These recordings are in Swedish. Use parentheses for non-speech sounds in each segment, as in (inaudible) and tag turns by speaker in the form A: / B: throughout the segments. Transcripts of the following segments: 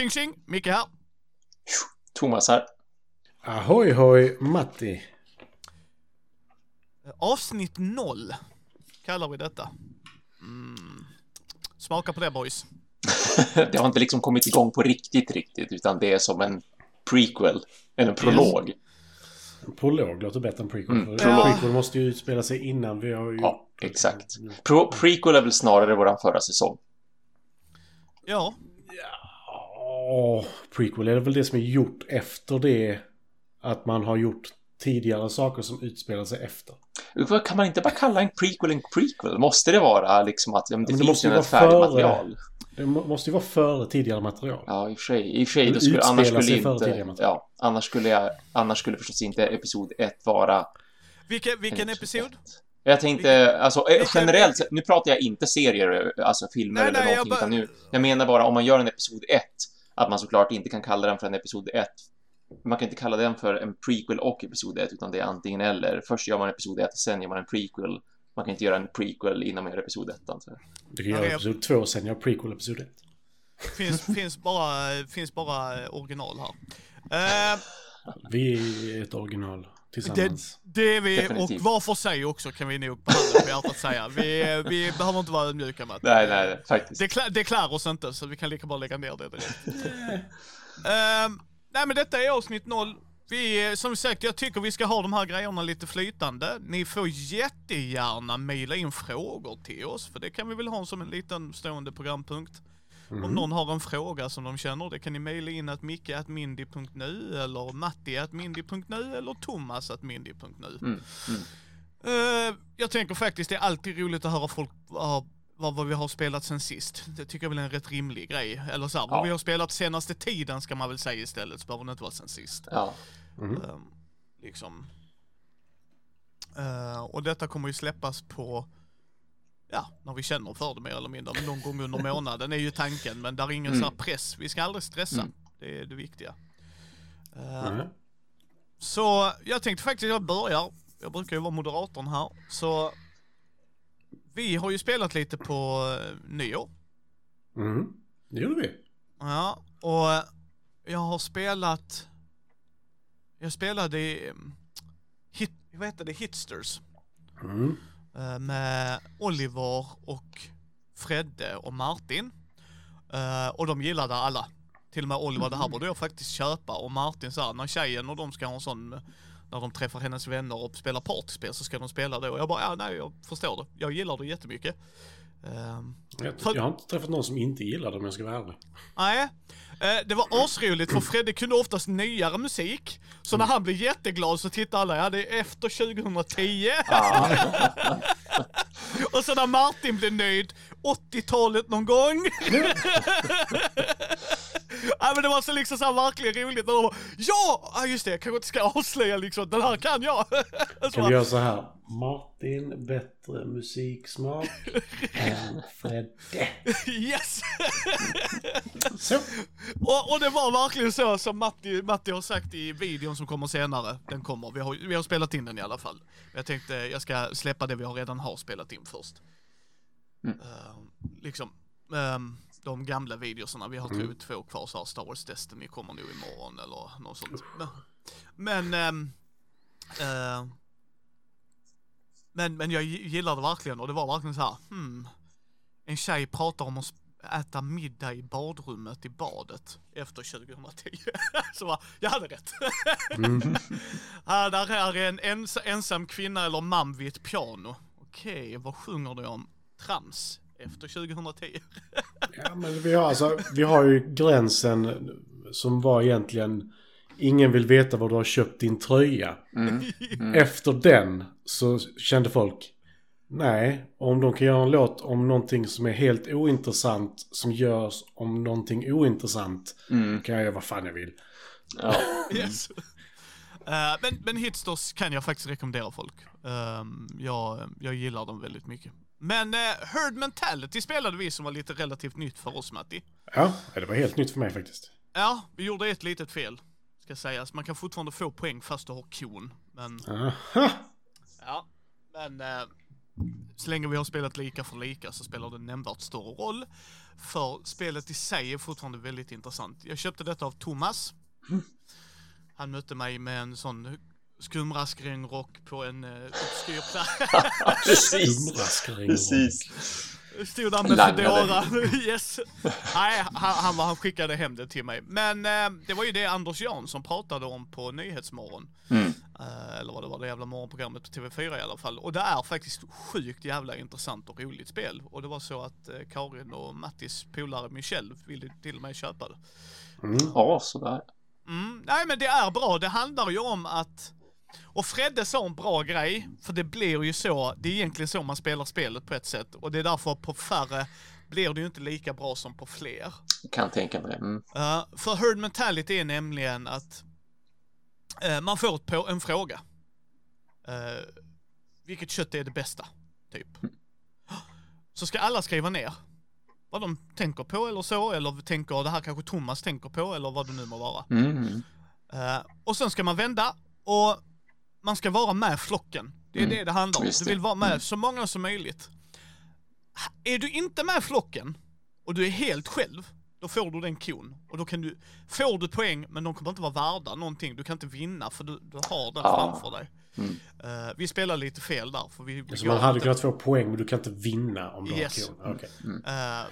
A: Tjing tjing! Micke här.
B: Thomas här.
C: Ahoy hoj Matti.
A: Avsnitt noll kallar vi detta. Mm. Smaka på det boys. (laughs)
B: det har inte liksom kommit igång på riktigt, riktigt, utan det är som en prequel, eller en prolog.
C: En prolog låter bättre än prequel.
B: Mm,
A: prolog.
C: Prequel måste ju utspela sig innan vi har ju...
B: Ja, exakt. Pro prequel är väl snarare våran förra säsong.
A: Ja,
C: Åh, prequel är väl det som är gjort efter det att man har gjort tidigare saker som utspelar sig efter.
B: Kan man inte bara kalla en prequel en prequel? Måste det vara liksom att ja, det
C: Men det
B: finns ett färdigt
C: före.
B: material?
C: Det må- måste ju vara före tidigare material.
B: Ja, i och för sig. I och för sig,
C: Det
B: då skulle, annars skulle inte...
C: tidigare material.
B: Ja, annars skulle jag... Annars skulle förstås inte episod 1 vara...
A: vilken, vilken
B: en
A: episod?
B: Jag tänkte, alltså eh, generellt nu pratar jag inte serier, alltså filmer
A: Nej,
B: eller
A: nej, jag
B: någonting, utan
A: bara-
B: nu, jag menar bara om man gör en episod 1, att man såklart inte kan kalla den för en episod 1. Man kan inte kalla den för en prequel och episod 1, utan det är antingen eller. Först gör man episod 1, sen gör man en prequel. Man kan inte göra en prequel innan man gör episod 1, antar jag.
C: Du kan göra
A: det är-
C: episod 2 sen gör prequel episod 1.
A: Finns, finns, bara, finns bara original här. Eh,
C: Vi är ett original tillsammans.
A: det är vi,
B: Definitivt.
A: och var för sig också kan vi nog på handen på hjärtat säga. Vi, vi behöver inte vara ödmjuka med det.
B: Nej, nej, faktiskt.
A: Det, klär, det klär oss inte, så vi kan lika bra lägga ner det direkt. Ehm, nej men detta är avsnitt noll. Vi, som sagt, jag tycker vi ska ha de här grejerna lite flytande. Ni får jättegärna mejla in frågor till oss, för det kan vi väl ha som en liten stående programpunkt. Om någon har en fråga som de känner, det kan ni mejla in att micke.mindy.nu eller matti.mindy.nu eller thomas.mindy.nu.
B: Mm, mm.
A: Eh, jag tänker faktiskt det är alltid roligt att höra folk uh, vad, vad vi har spelat sen sist. Det tycker jag väl är en rätt rimlig grej. Eller så här, vad
B: Ja.
A: vi har spelat senaste tiden ska man väl säga istället, så behöver det inte vara sen sist.
B: Ja.
A: Eh, liksom. Eh, och detta kommer ju släppas på, ja, när vi känner för det mer eller mindre. Men någon gång under månaden är ju tanken, men där är ingen
B: Mm.
A: så här press. Vi ska aldrig stressa.
B: Mm.
A: Det är det viktiga. Eh,
C: Nej.
A: så jag tänkte faktiskt att jag börjar. Jag brukar ju vara moderatorn här. Så vi har ju spelat lite på eh, nyår.
C: Mm. Det gjorde vi.
A: Ja, och jag har spelat... Jag spelade i... Hit, vad heter det? Hitsters.
C: Mm.
A: Eh, Med Oliver och Fredde och Martin. Eh, Och de gillade alla. Till och med Oliver, det här borde jag faktiskt köpa. Och Martin sa, när tjejen och de ska ha en sån, när de träffar hennes vänner och spelar partyspel så ska de spela det. Och jag bara, ja nej jag förstår det. Jag gillar det jättemycket. Ehm,
C: Jag, jag har inte träffat någon som inte gillar det om jag ska vara ärlig.
A: Nej, eh, det var asroligt för Fredde kunde oftast nyare musik. Så när han blev jätteglad så tittade alla, ja det är efter 2010. (laughs) Och så när Martin blev nöjd, 80-talet någon gång. (laughs) ja men det var så liksom så här verkligen roligt när de bara, ja! ja just det, jag kanske inte ska avslöja liksom, den här kan jag. (laughs)
C: Kan vi göra så här? Martin, bättre musiksmak (laughs) än Fredde.
A: yes! (laughs)
C: Så.
A: Och, och det var verkligen så som Matti, Matti har sagt i videon som kommer senare. Den kommer, vi har, vi har spelat in den i alla fall. Jag tänkte jag ska släppa det vi har redan har spelat in först.
B: Mm.
A: Eh, liksom, ehm, de gamla videorna, vi har mm. två kvar så här, Star Wars Destiny kommer nog imorgon eller något sånt. Men, men, eh, men, men jag gillar det verkligen och det var verkligen så här, hmm, en tjej pratar om att äta middag i badrummet i badet efter 2010. (laughs) Så bara, jag hade rätt. (laughs) ja, där är en ens, ensam kvinna eller man vid ett piano. Okej, vad sjunger du om? Trams efter 2010.
C: Ja, men vi har, alltså, vi har ju gränsen som var egentligen ingen vill veta vad du har köpt din tröja.
B: Mm.
C: Efter den så kände folk nej, om de kan göra en låt om någonting som är helt ointressant som görs om någonting ointressant
B: Mm.
C: kan jag göra vad fan jag vill.
B: Ja. (laughs)
A: Yes. Eh, men, men Hitsters kan jag faktiskt rekommendera folk. Ehm, jag, jag gillar dem väldigt mycket. Men uh, Herd Mentality spelade vi som var lite relativt nytt för oss Matti.
C: Ja, det var helt nytt för mig faktiskt.
A: Ja, vi gjorde ett litet fel. Ska sägas. Man kan fortfarande få poäng fast du har kon. Men,
C: Aha.
A: ja. Men eh, så länge vi har spelat lika för lika så spelar det nämnvärt större roll. För spelet i sig är fortfarande väldigt intressant. Jag köpte detta av Thomas. Han mötte mig med en sån skumraskringrock på en uh, obskyr plats. (laughs)
B: Precis. Precis.
A: Stod där med. Foodora. (laughs) yes. Nej, han, han, var- han skickade hem det till mig. Men eh, det var ju det Anders Jansson pratade om på Nyhetsmorgon.
B: Mm.
A: Eh, eller vad det var, det jävla morgonprogrammet på TV4 i alla fall. Och det är faktiskt sjukt jävla intressant och roligt spel. Och det var så att eh, Karin och Mattis polare Michel ville till och med köpa det.
C: Mm.
B: Ja, sådär.
A: Mm, nej men det är bra, det handlar ju om att och Fredde sa en bra grej, för det blir ju så, det är egentligen så man spelar spelet på ett sätt. Och det är därför på färre blir det ju inte lika bra som på fler.
B: Kan tänka mig. Mm.
A: Uh, för herd mentality är nämligen att eh, man får på en fråga. Uh, vilket kött är det bästa? Typ. Så ska alla skriva ner vad de tänker på eller så, eller tänker det här kanske Thomas tänker på, eller vad det nu må vara.
B: Mm.
A: Eh, och sen ska man vända och man ska vara med flocken. Det är
B: Mm,
A: det det handlar om.
B: just
A: Du
B: det.
A: vill vara med
B: Mm.
A: så många som möjligt. Är du inte med flocken och du är helt själv, då får du den kon. Och då kan du, får du poäng, men de kommer inte vara värda någonting. Du kan inte vinna för du, du har den
B: Ah.
A: framför dig.
B: Mm.
A: Eh, vi spelar lite fel där, för vi...
C: Så
A: går
C: man hade
A: inte-
C: kunnat få poäng men du kan inte vinna om du
A: Yes.
C: har kon. Okej.
A: Eh,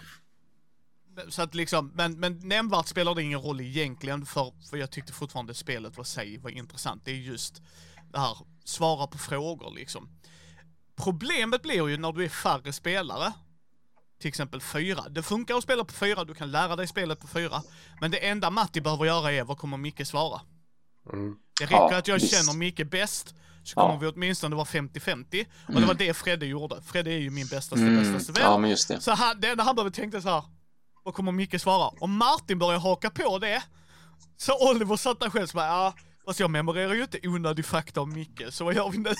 A: så att liksom, men, men nämnvärt spelar det ingen roll egentligen för, för jag tyckte fortfarande spelet var sig var intressant. Det är just det här, svara på frågor liksom. Problemet blir ju när du är färre spelare, till exempel fyra. Det funkar att spela på fyra, du kan lära dig spelet på fyra. Men det enda Matti behöver göra är, vad kommer Micke svara?
C: Mm.
A: Det räcker
B: Ja,
A: att jag
B: visst.
A: känner Micke bäst, så
B: Ja.
A: kommer vi åtminstone vara 50-50. Och det var det Fredde gjorde. Fredde är ju min bästaste,
B: Mm.
A: bästaste vän.
B: Ja, men just det.
A: Så han, det enda han behöver tänka så här. Vad kommer Micke svara? Om Martin börjar haka på det. Så Oliver satt där själv så bara, ja. Fast jag memorerar ju inte onödig fakta om Micke, så vad gör vi nu? (laughs)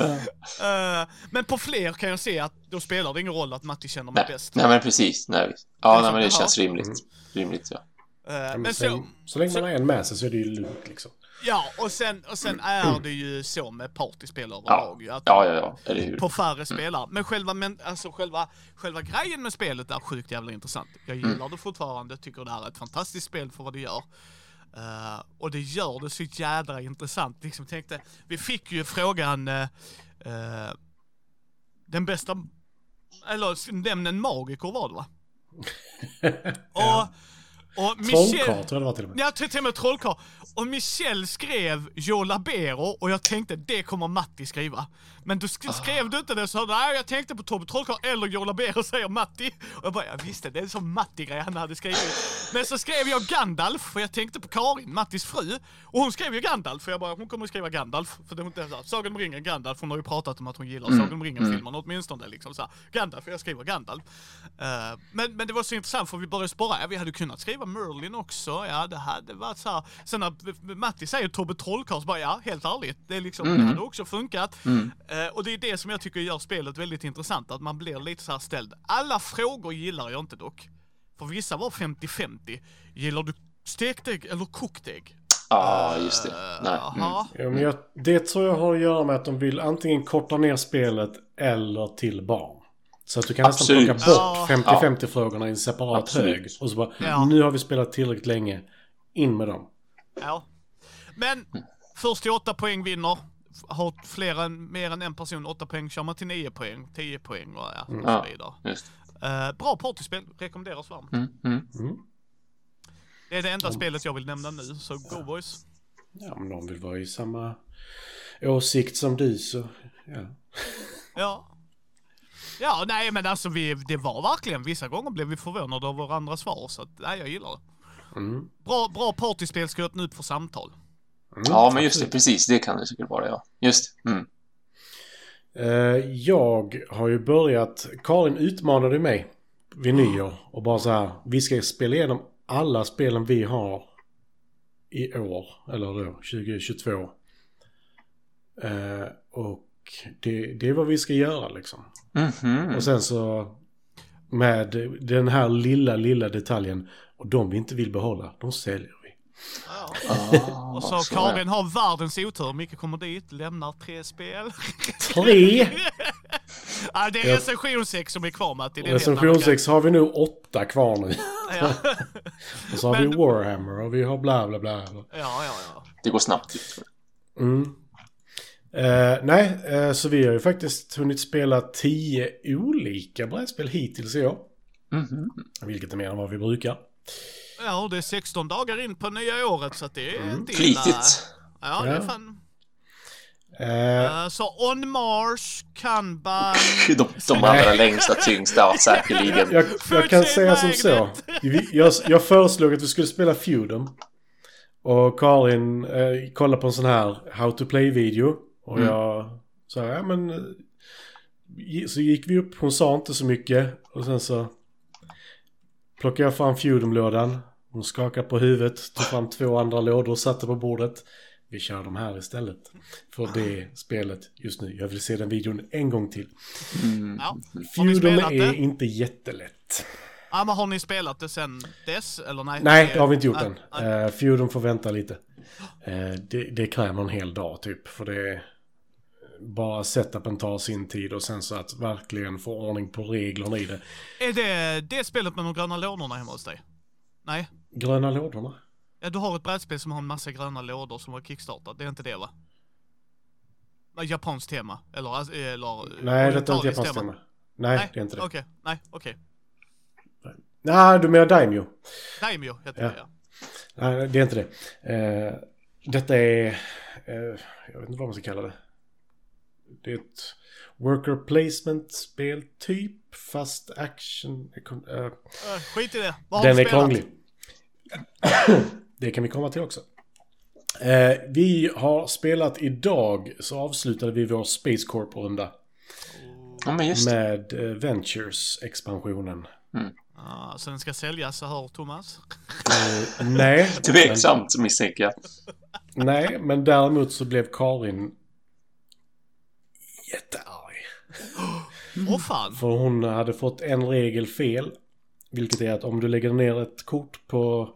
A: (laughs) Eh, men på fler kan jag se att då spelar det ingen roll att Matti känner mig
B: Nej,
A: bäst.
B: nej men precis. Nej. Ja, nej, men det känns rimligt.
C: Mm.
B: Rimligt, ja.
C: Men
A: men
C: så,
A: så,
C: så länge man har en med sig så är det ju lugnt liksom.
A: Ja, och sen, och sen är det ju så med partyspel överlag att
B: Ja, ja, ja. Eller hur?
A: på färre spelare. Men själva, men, alltså själva, själva grejen med spelet är sjukt jävla intressant. Jag gillar det fortfarande, tycker det är ett fantastiskt spel för vad det gör. Eh, och det gör det så jädra intressant. Liksom tänkte, vi fick ju frågan, eh, eh, den bästa, eller nämn en magiker var det va? (laughs) och, och Michel-
C: Trollkarl tror jag det var till och med.
A: Ja, till till och med trollkarl. Och Michel skrev Joe Labero och jag tänkte det kommer Matti skriva. Men du sk- skrev du inte det så nej jag tänkte på Tobbe Trollkarl eller Joe Labero säger Matti. Och jag bara, jag visste det är en sån Matti-grej han hade skrivit. Men så skrev jag Gandalf för jag tänkte på Karin, Mattis fru. Och hon skrev ju Gandalf för jag bara, hon kommer att skriva Gandalf. För det inte så här, Sagan om ringen, Gandalf. Hon har ju pratat om att hon gillar Sagan om ringen-filmerna åtminstone liksom så här. Gandalf, jag skriver Gandalf. Eh, men, men det var så intressant för vi började spara, ja, vi hade kunnat skriva Merlin också, ja det hade varit så här. Sen när Matti säger Tobbe Trollkarl så bara, ja helt ärligt, det, är liksom, det hade också funkat. Eh, och det är det som jag tycker gör spelet väldigt intressant, att man blir lite så här ställd. Alla frågor gillar jag inte dock. För vissa var 50-50. Gillar du stekt ägg eller kokt ägg?
B: Ja, just det.
A: Eh,
B: Nej. Mm.
C: Ja, men jag, det tror jag har att göra med att de vill antingen korta ner spelet eller till barn. Så att du kan nästan
B: Absolut.
C: plocka
A: Ja.
C: bort 50-50-frågorna i en separat
B: Absolut.
C: hög. Och så bara,
A: Ja.
C: nu har vi spelat tillräckligt länge. In med dem.
A: Ja. Men först till åtta poäng vinner. Har fler än, mer än en person åtta poäng kör man till nio poäng, 10 poäng och, ja, och så
B: Ja.
A: vidare. Eh, bra partyspel, rekommenderas varmt.
B: mm, mm.
C: Mm.
A: Det är det enda spelet jag vill nämna nu, så go boys.
C: Ja, om någon vill vara i samma åsikt som du så... Ja.
A: Ja. Ja, nej men alltså vi, det var verkligen, vissa gånger blev vi förvånade över varandras svar, så att, nej jag gillar det.
C: Mm.
A: Bra, bra partyspel ska öppna upp för samtal.
C: Mm,
B: Ja, men just det. Precis. Det kan det säkert vara, ja. Just mm.
C: Eh, jag har ju börjat... Karin utmanade mig vid nyår och bara så här. Vi ska spela igenom alla spelen vi har i år. Eller då 2022. Eh, och det, det är vad vi ska göra liksom.
B: Mhm.
C: Och sen så med den här lilla, lilla detaljen. Och de vi inte vill behålla, de säljer vi.
A: Ja.
B: Ah,
A: Och så. Karin har världens otur, Micke kommer dit, lämnar tre spel.
C: Tre! (laughs)
A: Ja, det är recension 6 som är kvar Matti.
C: Recension
A: annan
C: 6 har vi nu åtta kvar nu.
A: Ja. (laughs)
C: Och så har
A: Men-
C: vi Warhammer och vi har bla bla bla.
A: ja, ja, ja.
B: Det går snabbt.
C: Mm. Eh, nej, eh, så vi har ju faktiskt hunnit spela tio olika brädspel hittills i år.
B: Mhm.
C: Vilket är mer än vad vi brukar.
A: Ja, det är 16 dagar in på nya året så att det är inte illa.
B: Flitigt.
A: Ja, det är fan.
C: Eh,
A: Eh, så On Mars, Kanban... (laughs)
B: De, de allra längsta, tyngsta, säkerligen.
C: jag, jag kan säga som så. Jag, jag föreslog att vi skulle spela Feudum. Och Karin eh, kollade på en sån här How to Play-video. Och
B: Mm.
C: jag sa, ja men... eh, Så gick vi upp, hon sa inte så mycket. Och sen så plockade jag fram Feudum-lådan. Hon skakade på huvudet, tog fram två andra lådor och satte på bordet. Vi kör de här istället. För det spelet just nu. Jag vill se den videon en gång till.
B: Mm.
A: Ja.
C: Feudum är
A: det?
C: inte jättelätt.
A: Ja, men har ni spelat det sen dess? Eller nej?
C: Nej, det har vi inte gjort
A: Nej,
C: än.
A: nej.
C: Uh, Feudum får vänta lite. Eh, det, det kräver en hel dag typ. För det är bara setupen tar sin tid och sen så att verkligen få ordning på reglerna i det.
A: Är det det spelet med de gröna lådorna hemma hos dig? Nej?
C: Gröna lådorna?
A: Ja, du har ett brädspel som har en massa gröna lådor som var kickstartat. Det är inte det va? Ja, Japanskt tema? Eller... alltså, eller
C: Nej, detta är inte japanskt tema. Nej, det är inte det.
A: Okej, nej, okej.
C: Nej, du menar Daimyo?
A: Daimyo heter
C: Ja.
A: det ja.
C: Nej, det är inte det. Eh, detta är... eh, jag vet inte vad man ska kalla det. Det är ett worker placement-spel typ, fast action... eh,
A: Uh, skit i det. Vad har
C: Den är krånglig. det kan vi komma till också. Eh, vi har spelat idag så avslutade vi vår Space Corp-runda
B: Ja, men just
C: med eh, Ventures-expansionen.
A: Ja, så den ska säljas, så hör Thomas.
C: Eh, nej, (laughs)
B: Tveksamt misstänker jag.
C: nej, men däremot så blev Karin jättearg.
A: Åh fan.
C: För hon hade fått en regel fel. Vilket är att om du lägger ner ett kort på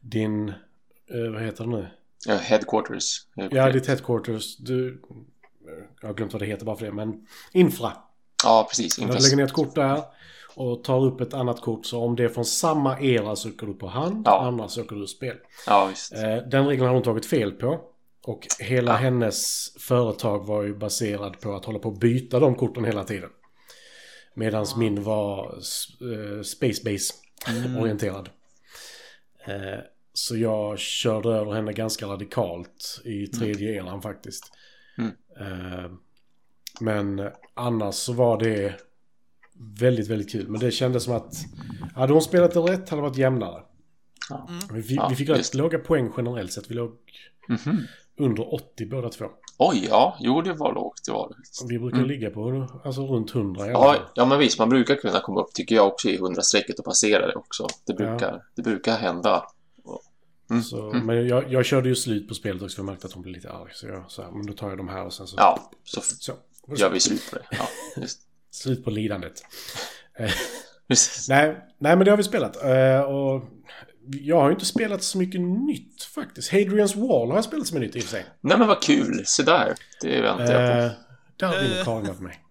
C: din, eh, vad heter det nu?
B: Ja, headquarters.
C: Ja, ditt headquarters. Du, jag har glömt vad det heter bara för det, men infra.
B: Ja, precis.
C: När du lägger ner ett kort där och tar upp ett annat kort så om det är från samma era så åker du på hand,
B: Ja.
C: annars så åker du spel.
B: Ja, visst.
C: Eh, Den regeln har hon tagit fel på. Och hela
B: Ja.
C: hennes företag var ju baserad på att hålla på att byta de korten hela tiden. Medan min var uh, Space Base orienterad. Eh, så jag körde över henne ganska radikalt i tredje eran faktiskt.
B: Mm.
C: Eh, men annars så var det väldigt, väldigt kul. Men det kändes som att hade hon spelat det rätt hade det varit jämnare.
B: Ja.
C: Vi, vi,
B: Ja,
C: fick rätt
B: just.
C: låga poäng generellt sett. Vi låg
B: Mhm.
C: Under 80 båda två.
B: Oj, ja. Jo, det var lågt. Det var det.
C: Vi brukar
B: Mm.
C: ligga på alltså runt 100 i alla fall.
B: Ja, ja, men visst. Man brukar kunna komma upp, tycker jag, också i 100-strecket och passera det också. Det brukar, det brukar hända. Mm.
C: Så, Men jag, jag körde ju slut på spelet också för jag märkte att hon blev lite arg. Så jag sa, men då tar jag de här och sen så...
B: Ja, så
C: Så.
B: gör vi slut på det. Ja. (laughs)
C: Slut på lidandet. (laughs)
B: Precis. (laughs)
C: Nej, nej, men det har vi spelat. Eh, och jag har ju inte spelat så mycket nytt faktiskt. Hadrian's Wall har jag spelat som är nytt i och för sig.
B: Nej, men vad kul. Se där. Det väntar jag på.
C: Eh, där vinner
A: Eh.
C: Karin över mig. (laughs)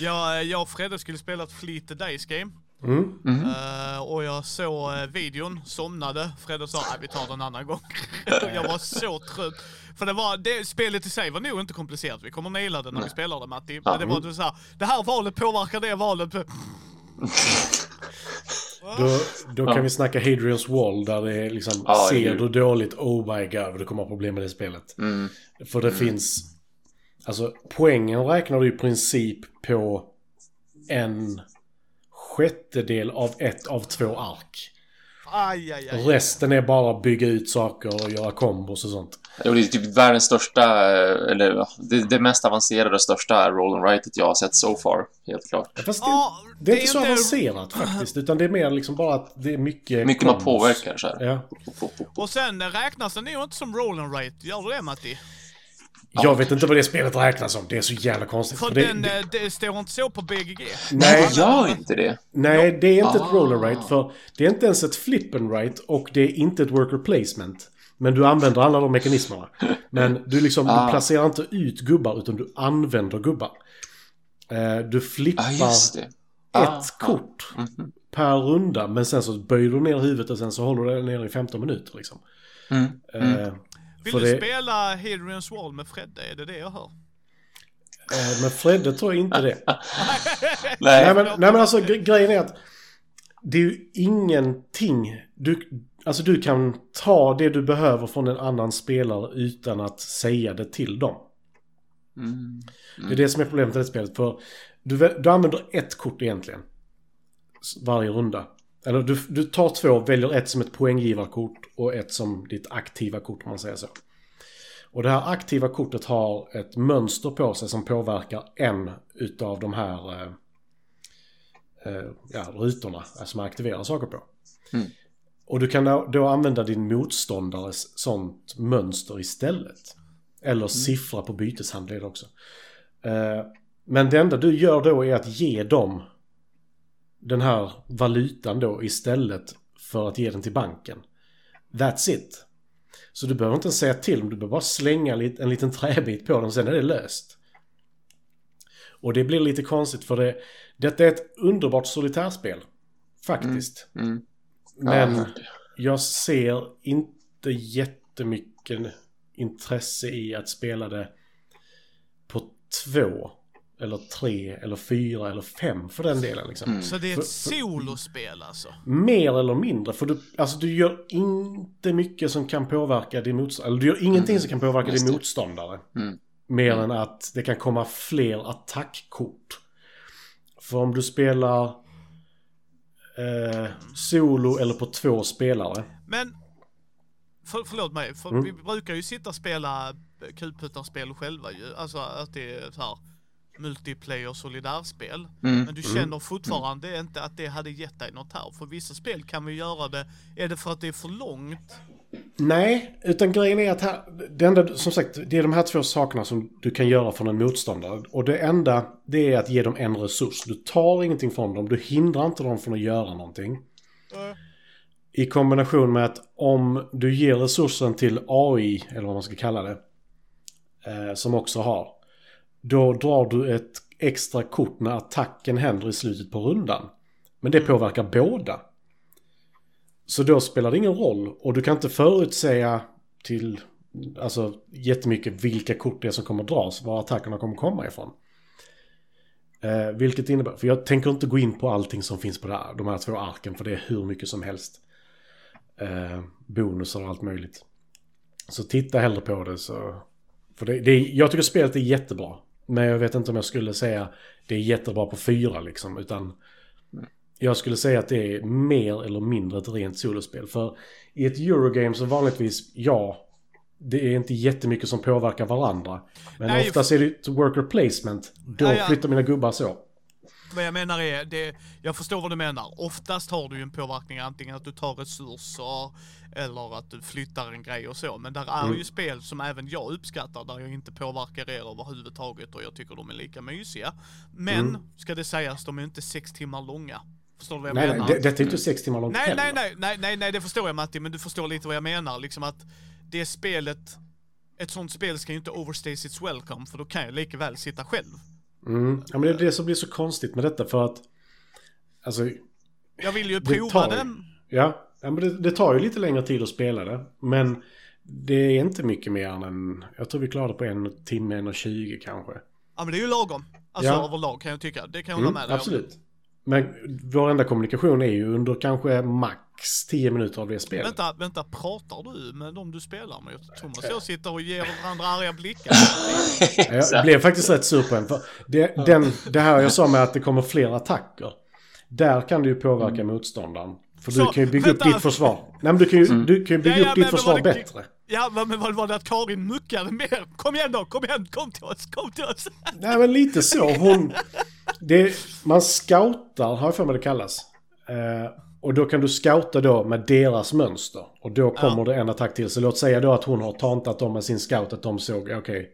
A: Jag, jag och Fredde skulle spela ett Fleet the Days game.
C: Mm.
A: Eh, och jag såg eh, videon, somnade. Fredde sa att vi tar den en annan gång. (laughs) jag var så trött. För det var, det, spelet i sig var nog inte komplicerat. Vi kommer naila det när vi spelar det Matti. Men det var du så här, det här valet påverkar det valet. (laughs)
C: Då, då kan vi snacka Hadrian's Wall där det är liksom,
B: Ja,
C: ser du dåligt, oh my god, du kommer ha problem med det spelet.
B: Mm.
C: För det finns, alltså poängen räknar du i princip på en sjättedel av ett av två ark.
A: Aj, aj, aj.
C: Resten är bara att bygga ut saker och göra kombos och sånt.
B: Det är typ världens största, eh, eller ja, det, det mest avancerade och största roll and writet jag har sett so far. Helt klart.
C: Fast det,
A: Ja,
C: det är inte så avancerat faktiskt, utan det är mer liksom bara att det är mycket
B: Mycket man
C: kombos.
B: påverkar så här.
C: Ja.
A: Och sen räknas den nog inte som roll and rate. Gör du det Matti?
C: Jag vet inte vad det spelet räknas som. Det är så jävla konstigt.
A: För
C: För det,
A: den,
C: det,
A: eh, det står inte så på BGG.
C: nej,
B: Gör inte det.
C: nej, det är inte ett
B: Ah.
C: roll and write för det är inte ens ett flip and write och det är inte ett worker placement. Men du använder alla de mekanismerna. Men du liksom,
B: Ah.
C: du placerar inte ut gubbar utan du använder gubbar. Eh, du flippar
B: just det.
C: ett
B: Ah,
C: kort
B: Mhm.
C: per runda. Men sen så böjer du ner huvudet och sen så håller du det ner i 15 minuter liksom.
B: Mm. Mm.
C: Eh,
A: Vill
C: för
A: du
C: det-
A: spela Hadrian's Wall med Fredde? Är det det jag hör?
C: eh, men Fredde tror jag inte det. (laughs)
B: Nej.
C: Nej men, nej, men alltså gre- grejen är att det är ju ingenting. Du, alltså du kan ta det du behöver från en annan spelare utan att säga det till dem.
B: Mm.
C: Det är det som är problemet med det spelet. För du, du använder ett kort egentligen. Varje runda. Eller du, du tar två, väljer ett som ett poänggivarkort och ett som ditt aktiva kort om man säger så. Och det här aktiva kortet har ett mönster på sig som påverkar en utav de här eh, eh, ja, rutorna eh, som man aktiverar saker på.
B: Mm.
C: Och du kan då, använda din motståndares sånt mönster istället. Eller siffra på byteshandled också. Eh, men det enda du gör då är att ge dem den här valutan då istället för att ge den till banken. That's it. Så du behöver inte säga till dem, du behöver bara slänga en liten (laughs) träbit på dem, sen är det löst. Och det blir lite konstigt för det, detta är ett underbart solitärspel. Faktiskt.
B: Mm.
C: Men
B: Ja.
C: jag ser inte jättemycket intresse i att spela det på två, eller tre, eller fyra, eller fem för den delen. Liksom.
B: Mm.
A: Så det är ett solospel alltså?
C: Mer eller mindre, för du, alltså, du gör inte mycket som kan påverka din motståndare. Eller du gör ingenting
B: Mm,
C: som kan påverka
B: just
C: din
B: det.
C: motståndare.
B: Mm.
C: Mer än att det kan komma fler attackkort. För om du spelar eh, solo eller på två spelare.
A: Men, för, förlåt mig, för
C: Mm.
A: vi brukar ju sitta och spela kulputtarspel själva ju. Alltså att det är så här multiplayer solidärspel.
B: Mm.
A: Men du känner fortfarande inte att det hade gett dig något här. För vissa spel kan vi göra det, är det för att det är för långt?
C: Nej, utan grejen är att här, det enda, som sagt, det är de här två sakerna som du kan göra från en motståndare. Och det enda, det är att ge dem en resurs. Du tar ingenting från dem, du hindrar inte dem från att göra någonting. I kombination med att om du ger resursen till AI, eller vad man ska kalla det, eh, som också har, då drar du ett extra kort när attacken händer i slutet på rundan. Men det påverkar båda. Så då spelar det ingen roll och du kan inte förutsäga till alltså jättemycket vilka kort det är som kommer dras, var attackerna kommer komma ifrån. Eh, vilket innebär, för jag tänker inte gå in på allting som finns på det här, de här två arken för det är hur mycket som helst. Eh, bonusar och allt möjligt. Så titta hellre på det så... För det, det, jag tycker spelet är jättebra. Men jag vet inte om jag skulle säga det är jättebra på fyra liksom, utan... Jag skulle säga att det är mer eller mindre ett rent solospel. För i ett Eurogame så vanligtvis, ja, det är inte jättemycket som påverkar varandra. Men
A: Nej,
C: oftast är det ett worker placement. Då
A: Ja, ja.
C: flyttar mina gubbar så.
A: Vad jag menar är, det, jag förstår vad du menar. Oftast har du ju en påverkning antingen att du tar resurser eller att du flyttar en grej och så. Men där är
C: Mm.
A: ju spel som även jag uppskattar där jag inte påverkar er överhuvudtaget och jag tycker de är lika mysiga. Men,
C: Mm.
A: ska det sägas, de är inte sex timmar långa. Förstår du vad jag
C: Nej,
A: menar?
C: nej, det, detta är inte sex timmar långt
A: Nej, nej, nej, nej, nej, nej, det förstår jag Matti, men du förstår lite vad jag menar. Liksom att det spelet, ett sånt spel ska ju inte overstay its welcome, för då kan jag lika väl sitta själv.
C: Mm. Ja, men det är det som blir så konstigt med detta för att... Alltså,
A: Jag vill ju
C: Det
A: prova
C: tar
A: den.
C: ja. men det, det tar ju lite längre tid att spela det. Men det är inte mycket mer än en... Jag tror vi klarade på en timme, en och tjugo kanske.
A: Ja men det är ju lagom. Alltså
C: Ja.
A: överlag kan jag tycka. Det kan jag hålla
C: Mm,
A: med dig
C: absolut. Men vår enda kommunikation är ju under kanske max 10 minuter av det spelet.
A: Vänta, vänta, pratar du med dem du spelar med? Thomas och jag sitter och ger varandra arga blickar. (laughs)
C: Jag blev faktiskt rätt sur på en. För det, den, det här jag sa med att det kommer fler attacker. Där kan du ju påverka motståndaren. För du
A: Mm. Så,
C: kan ju bygga upp
A: vänta.
C: ditt försvar. Nej men du kan ju, du kan ju bygga
A: Ja, ja,
C: upp ditt försvar
A: det-
C: bättre.
A: Ja, vad- men vad var det att Karin muckade mer? Kom igen då, kom igen, kom till oss, kom till oss.
C: Nej men lite så. Hon... (laughs) Det, man scoutar, har jag för mig det kallas. Eh, och då kan du scouta då med deras mönster. Och då kommer det en attack till. Så låt säga då att hon har tantat dem med sin scout att de såg, okej,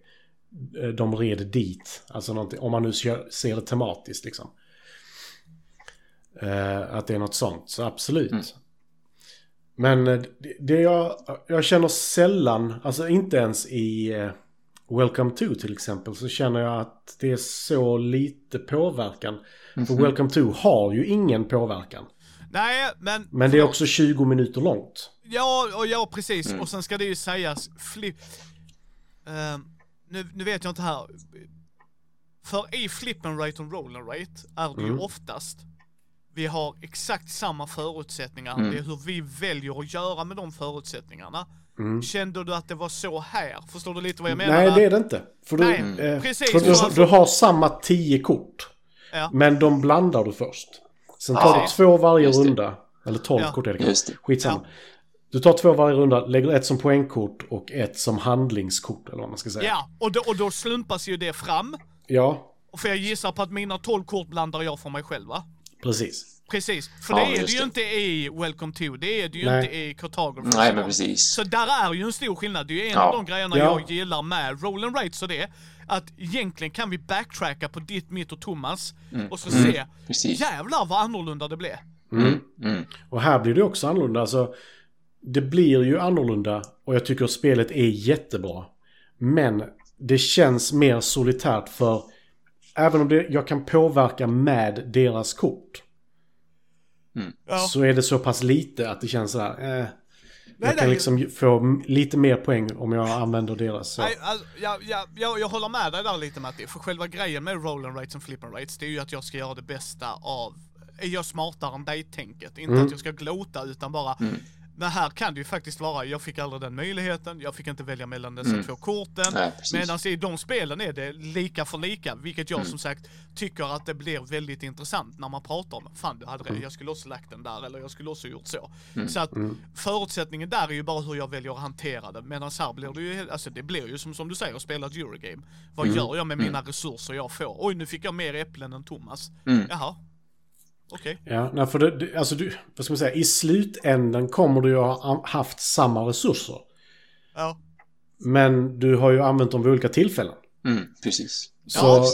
C: eh, de red dit. Alltså någonting, om man nu ser det tematiskt liksom. Eh, att det är något sånt, så absolut. Men eh, det, det jag, jag känner sällan, alltså inte ens i eh, Welcome to till exempel så känner jag att det är så lite påverkan.
B: Mhm.
C: För Welcome to har ju ingen påverkan.
A: Nej, men...
C: Men det är också 20 minuter långt.
A: Ja, och ja precis.
B: Mm.
A: Och sen ska det ju sägas, flip... Ehm, nu, nu vet jag inte här. För i flip and rate och roll and rate är det ju
C: Mm.
A: oftast vi har exakt samma förutsättningar.
B: Mm.
A: Det är hur vi väljer att göra med de förutsättningarna.
C: Mm.
A: Kände du att det var så här? Förstår du lite vad jag menar?
C: Nej, det är det inte. För du,
A: Nej,
C: eh,
A: precis.
C: för du, du har samma 10 kort.
A: Ja.
C: Men de blandar du först. Sen tar
B: Ja,
C: du två varje
B: just det.
C: runda. Eller 12
A: Ja.
C: kort är det kanske. Skitsamma.
A: Ja.
C: Du tar två varje runda, lägger ett som poängkort och ett som handlingskort eller vad man ska säga.
A: Ja, och då, och då slumpas ju det fram.
C: Ja,
A: Och För jag gissar på att mina 12 kort blandar jag för mig själv va?
C: precis.
A: Precis, för
B: Ja,
A: det är det ju inte i Welcome to, det är det ju
C: Nej.
A: inte i Cartographer.
B: Nej, men precis.
A: Så där är ju en stor skillnad. Det är ju en
B: Ja.
A: av de grejerna
C: Ja.
A: jag gillar med roll and rates och det. Att egentligen kan vi backtracka på ditt, mitt och Thomas och så se,
B: Precis.
A: jävlar vad annorlunda det blev.
B: Mm. Mm.
C: Och här blir det också annorlunda. Alltså, det blir ju annorlunda och jag tycker att spelet är jättebra. Men det känns mer solitärt för även om det, jag kan påverka med deras kort
A: Ja.
C: så är det så pass lite att det känns sådär. Eh,
A: Nej,
C: jag kan
A: nej.
C: liksom få lite mer poäng om jag använder deras. Så.
A: Nej, alltså, jag, jag, jag, jag håller med dig där lite Matti, för själva grejen med roll and rates och flip and rates, det är ju att jag ska göra det bästa av, är jag smartare än dig-tänket? Inte
C: Mm.
A: att jag ska glota utan bara, men här kan det ju faktiskt vara, jag fick aldrig den möjligheten, jag fick inte välja mellan dessa två korten. Medan i de spelen är det lika för lika, vilket jag som sagt tycker att det blir väldigt intressant när man pratar om, fan du hade det, jag skulle också lagt den där, eller jag skulle också gjort så. Så att förutsättningen där är ju bara hur jag väljer att hantera det, medan här blir det ju, alltså det blir ju som, som du säger, att spela ett Eurogame. Vad gör jag med mina resurser jag får? Oj, nu fick jag mer äpplen än Thomas.
B: Mm.
A: Jaha. Okej.
C: Ja, nej, för det, det, alltså du, vad ska man säga, i slutändan kommer du ju ha haft samma resurser.
A: Ja.
C: Men du har ju använt dem vid olika tillfällen.
B: Mm. Precis.
C: Så,
B: Ja,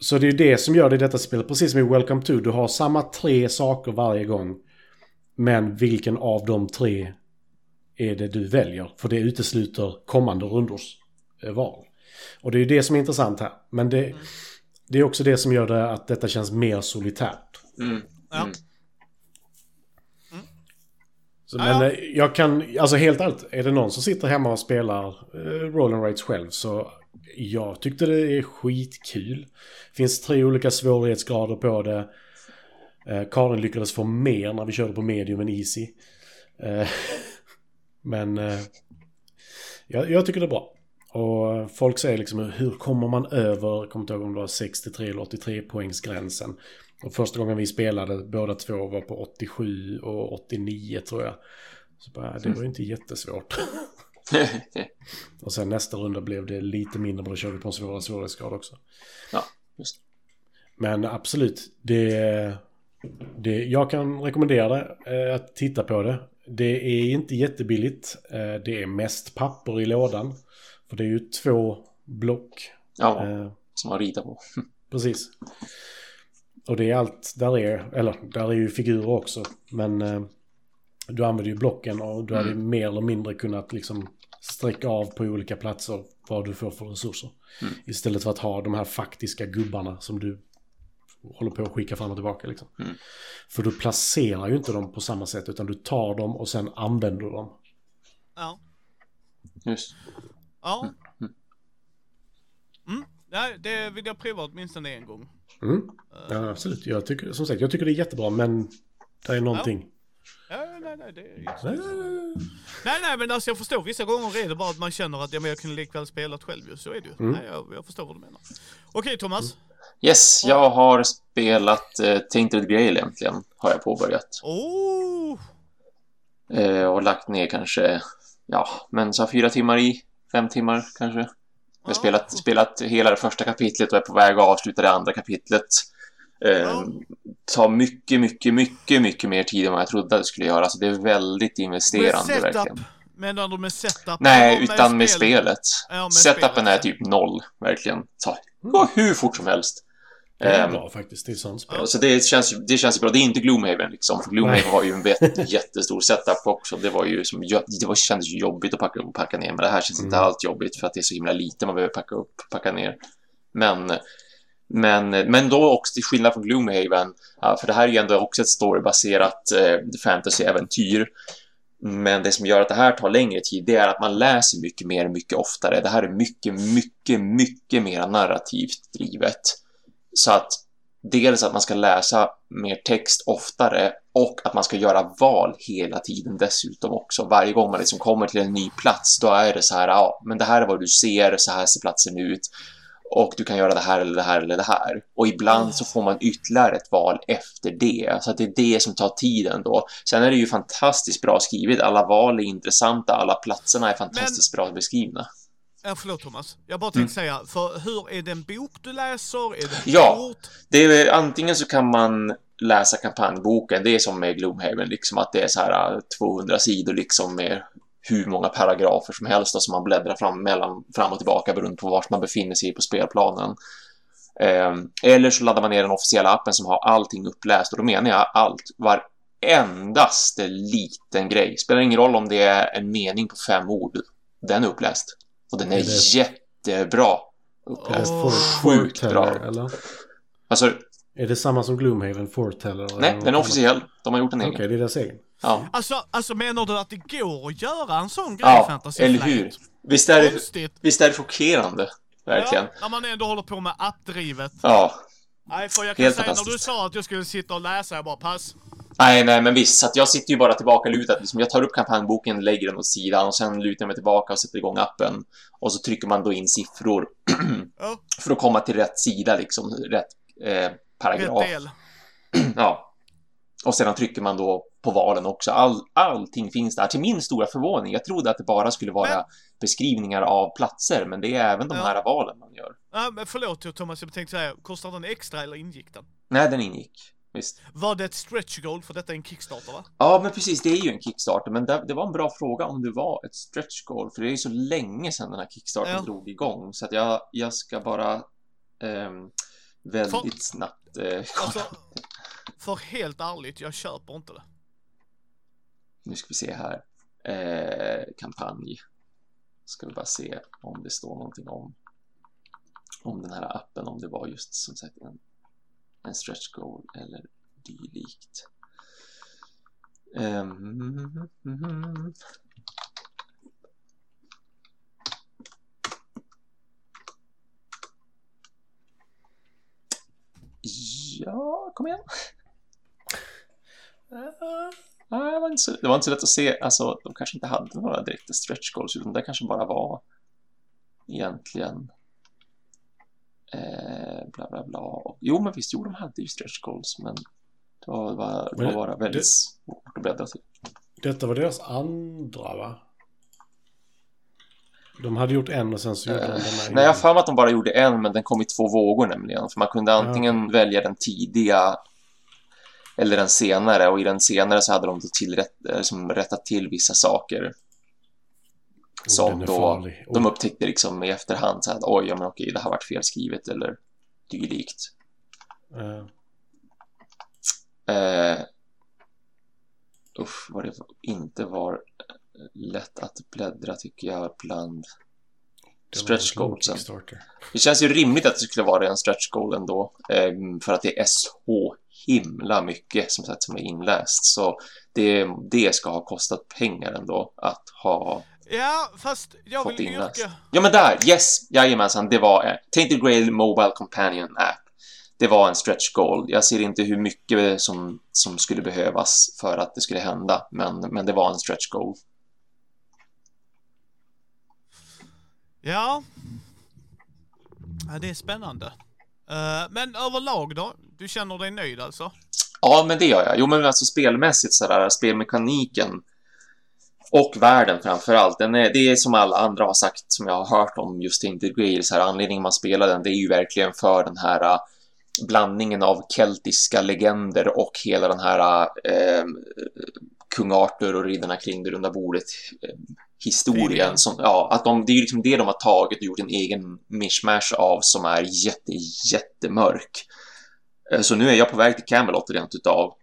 C: så det är ju det som gör det i detta spelet. Precis som i Welcome to. Du har samma tre saker varje gång. Men vilken av de tre är det du väljer? För det utesluter kommande rundors eh, val. Och det är ju det som är intressant här. Men det, det är också det som gör det att detta känns mer solitärt.
B: Mm.
A: Ja.
B: Mm.
C: Så,
A: Ja,
C: men
A: ja.
C: eh, jag kan, alltså helt ärligt, är det någon som sitter hemma och spelar eh, Roll and Rates själv så jag tyckte det är skitkul. finns tre olika svårighetsgrader på det. Eh, Karin lyckades få mer när vi körde på medium än easy. Eh, (laughs) men eh, jag, jag tycker det är bra. Och folk säger liksom hur kommer man över, jag kommer inte ihåg om det var 63 eller 83 poängsgränsen. Och första gången vi spelade, båda två var på 87 och 89 tror jag. Så bara, det var ju inte jättesvårt. (laughs) Och sen nästa runda blev det lite mindre, men då körde vi på en svårare svårighetsgrad också.
B: ja, just
C: Men absolut, det, det, jag kan rekommendera det, eh, att titta på det. Det är inte jättebilligt. Eh, det är mest papper i lådan. För det är ju två block.
B: Ja,
C: Eh,
B: som man ritar på. (laughs)
C: precis. Och det är allt där är, eller där är ju figurer också. Men eh, du använder ju blocken och du hade
B: Mm.
C: mer eller mindre kunnat liksom sträcka av på olika platser vad du får för resurser.
B: Mm.
C: Istället för att ha de här faktiska gubbarna som du håller på att skicka fram och tillbaka. Liksom.
B: Mm.
C: För du placerar ju inte dem på samma sätt utan du tar dem och sen använder dem.
A: Ja.
B: Just.
A: Ja. Mm. Nej, det vill jag prova åtminstone en gång.
C: Mm. Ja, absolut. Jag tycker, som sagt, jag tycker det är jättebra men det är någonting.
A: Ja, nej, nej, det är just Nej, nej, men alltså jag förstår. Vissa gånger är det bara att man känner att ja, men jag kunde likväl spelat själv ju. Så är det ju. Nej, jag, jag förstår vad du menar. Okej, Thomas.
B: Yes, jag har spelat eh, Tainted Grail äntligen. Har jag påbörjat.
A: Oh!
B: Eh, och lagt ner kanske, ja, men så fyra timmar i. Fem timmar kanske. Jag har spelat, spelat hela det första kapitlet och är på väg att avsluta det andra kapitlet. Eh. Tar mycket, mycket, mycket, mycket mer tid än vad jag trodde att det skulle göra. Så det är väldigt
A: Med
B: investerande
A: setup.
B: verkligen.
A: Menar du med setup?
B: Nej, utan med
A: spel?
B: spelet.
A: Ja, med
B: Setupen
A: spelet.
B: är typ noll, verkligen. Så, hur fort som helst.
C: Det är
B: Ehm,
C: bra faktiskt. Det är sånt spel.
B: Så det känns, det känns bra. Det är inte Gloomhaven liksom. För Gloomhaven var ju en (laughs) jättestor setup också. Det var ju som, det var, kändes ju jobbigt att packa upp och packa ner. Men det här känns inte
C: Mm.
B: allt jobbigt för att det är så himla lite man behöver packa upp och packa ner. Men, men, men då också till skillnad från Gloomhaven, för det här är ju ändå också ett storybaserat eh, fantasy-äventyr. Men det som gör att det här tar längre tid, det är att man läser mycket mer, mycket oftare. Det här är mycket, mycket, mycket mer narrativt drivet. Så att dels att man ska läsa mer text oftare och att man ska göra val hela tiden dessutom också. Varje gång man liksom kommer till en ny plats, då är det så här, ja, men det här är vad du ser, så här ser platsen ut och du kan göra det här eller det här eller det här. Och ibland så får man ytterligare ett val efter det, så att det är det som tar tiden då. Sen är det ju fantastiskt bra skrivet, alla val är intressanta, alla platserna är fantastiskt bra beskrivna.
A: Ja, förlåt Thomas. Jag bara
B: Mm.
A: tänkte säga, för hur är det en bok du läser? Är det
B: Ja.
A: kort?
B: Det är, antingen så kan man läsa kampanjboken, det är som med Gloomhaven, liksom att det är så här äh, 200 sidor liksom med hur många paragrafer som helst som man bläddrar fram, mellan, fram och tillbaka beroende på vart man befinner sig på spelplanen. Ehm, eller så laddar man ner den officiella appen som har allting uppläst och då menar jag allt, varendaste liten grej. Spelar ingen roll om det är en mening på fem ord, den är uppläst. Och den är
C: Är det-
B: jättebra uppläst.
C: For-
B: sjukt bra.
C: eller?
B: Alltså,
C: Är det samma som Gloomhaven, Foreteller? eller
B: nej, den är officiell. De har gjort en
C: Okej,
B: egen.
C: det är deras egen.
B: Ja.
A: Alltså, alltså menar du att det går att göra en sån grej i
B: Ja,
A: Fantasy
B: eller
A: Flight?
B: hur? Visst är det, visst är det chockerande? Verkligen.
A: Ja, när man ändå håller på med appdrivet.
B: Ja.
A: Nej, för jag kan
B: Helt
A: säga när du sa att jag skulle sitta och läsa, jag bara pass.
B: Nej, nej, men visst. Så att jag sitter ju bara tillbaka lutad. Liksom, jag tar upp kampanjboken, lägger den åt sidan och sen lutar jag mig tillbaka och sätter igång appen. Och så trycker man då in siffror (clears throat) för att komma till rätt sida, liksom. Rätt eh,
A: rätt
B: paragraf.
A: del. (clears throat)
B: Ja. Och sedan trycker man då på valen också. All, allting finns där. Till min stora förvåning. Jag trodde att det bara skulle vara
A: Men-
B: beskrivningar av platser, men det är även de
A: Ja.
B: här valen man gör.
A: Ja, men förlåt Thomas, jag tänkte säga, kostar den extra eller ingick den?
B: Nej, den ingick. Visst.
A: Var det ett stretch goal för detta är en Kickstarter va?
B: Ja, men precis, det är ju en Kickstarter, men det, det var en bra fråga om det var ett stretch goal, för det är ju så länge sedan den här Kickstarten
A: Ja.
B: drog igång, så att jag, jag ska bara ehm, väldigt snabbt eh, kolla.
A: Alltså, för helt ärligt, jag köper inte det.
B: Nu ska vi se här. Eh, kampanj. Ska vi bara se om det står någonting om om den här appen, om det var just som sagt en, en stretch goal eller dylikt. Ehm, mm, Ja, kom igen. Nej, det var, inte så, det var inte så lätt att se. Alltså, de kanske inte hade några direkta stretch goals, utan det kanske bara var egentligen eh, bla bla bla. Och, jo, men visst, jo, de hade ju stretch goals, men det var, var, det var bara väldigt
C: det-
B: svårt att bläddra till.
C: Detta var deras andra, va? De hade gjort en och sen så gjorde de den här
B: Nej, jag har för mig att de bara gjorde en, men den kom i två vågor nämligen. För man kunde antingen välja den tidiga eller den senare. Och i den senare så hade de tillrätt, eh, som rättat till vissa saker.
C: Oh,
B: som då.
C: Oh,
B: de upptäckte liksom i efterhand så att oj, men okej, det har varit felskrivet eller dylikt.
C: eh,
B: Eh, usch, vad det inte var lätt att bläddra tycker jag bland stretch goalsen. Det känns ju rimligt att det skulle vara en stretch goal ändå, eh, för att det är så himla mycket som sagt som är inläst. Så det, det ska ha kostat pengar ändå att ha
A: Ja, fast jag vill yrka...
B: Ja, men där! Yes! Jajamensan, det var en Tainted Grail Mobile Companion App. Det var en stretch goal. Jag ser inte hur mycket som, som skulle behövas för att det skulle hända, men, men det var en stretch goal.
A: Ja. ja. Det är spännande. Eh, men överlag då? Du känner dig nöjd alltså?
B: Ja, men det gör jag. Jo, men alltså spelmässigt sådär, spelmekaniken och världen framför allt. Den är, det är som alla andra har sagt, som jag har hört om just Tainted Grail, så här, anledningen man spelar den, det är ju verkligen för den här äh, blandningen av keltiska legender och hela den här äh, kung Arthur och riddarna kring det runda bordet eh, historien. Som, ja, att de, det är ju liksom det de har tagit och gjort en egen mishmash av som är jätte, jättemörk. Eh, Så nu är jag på väg till Camelot rent utav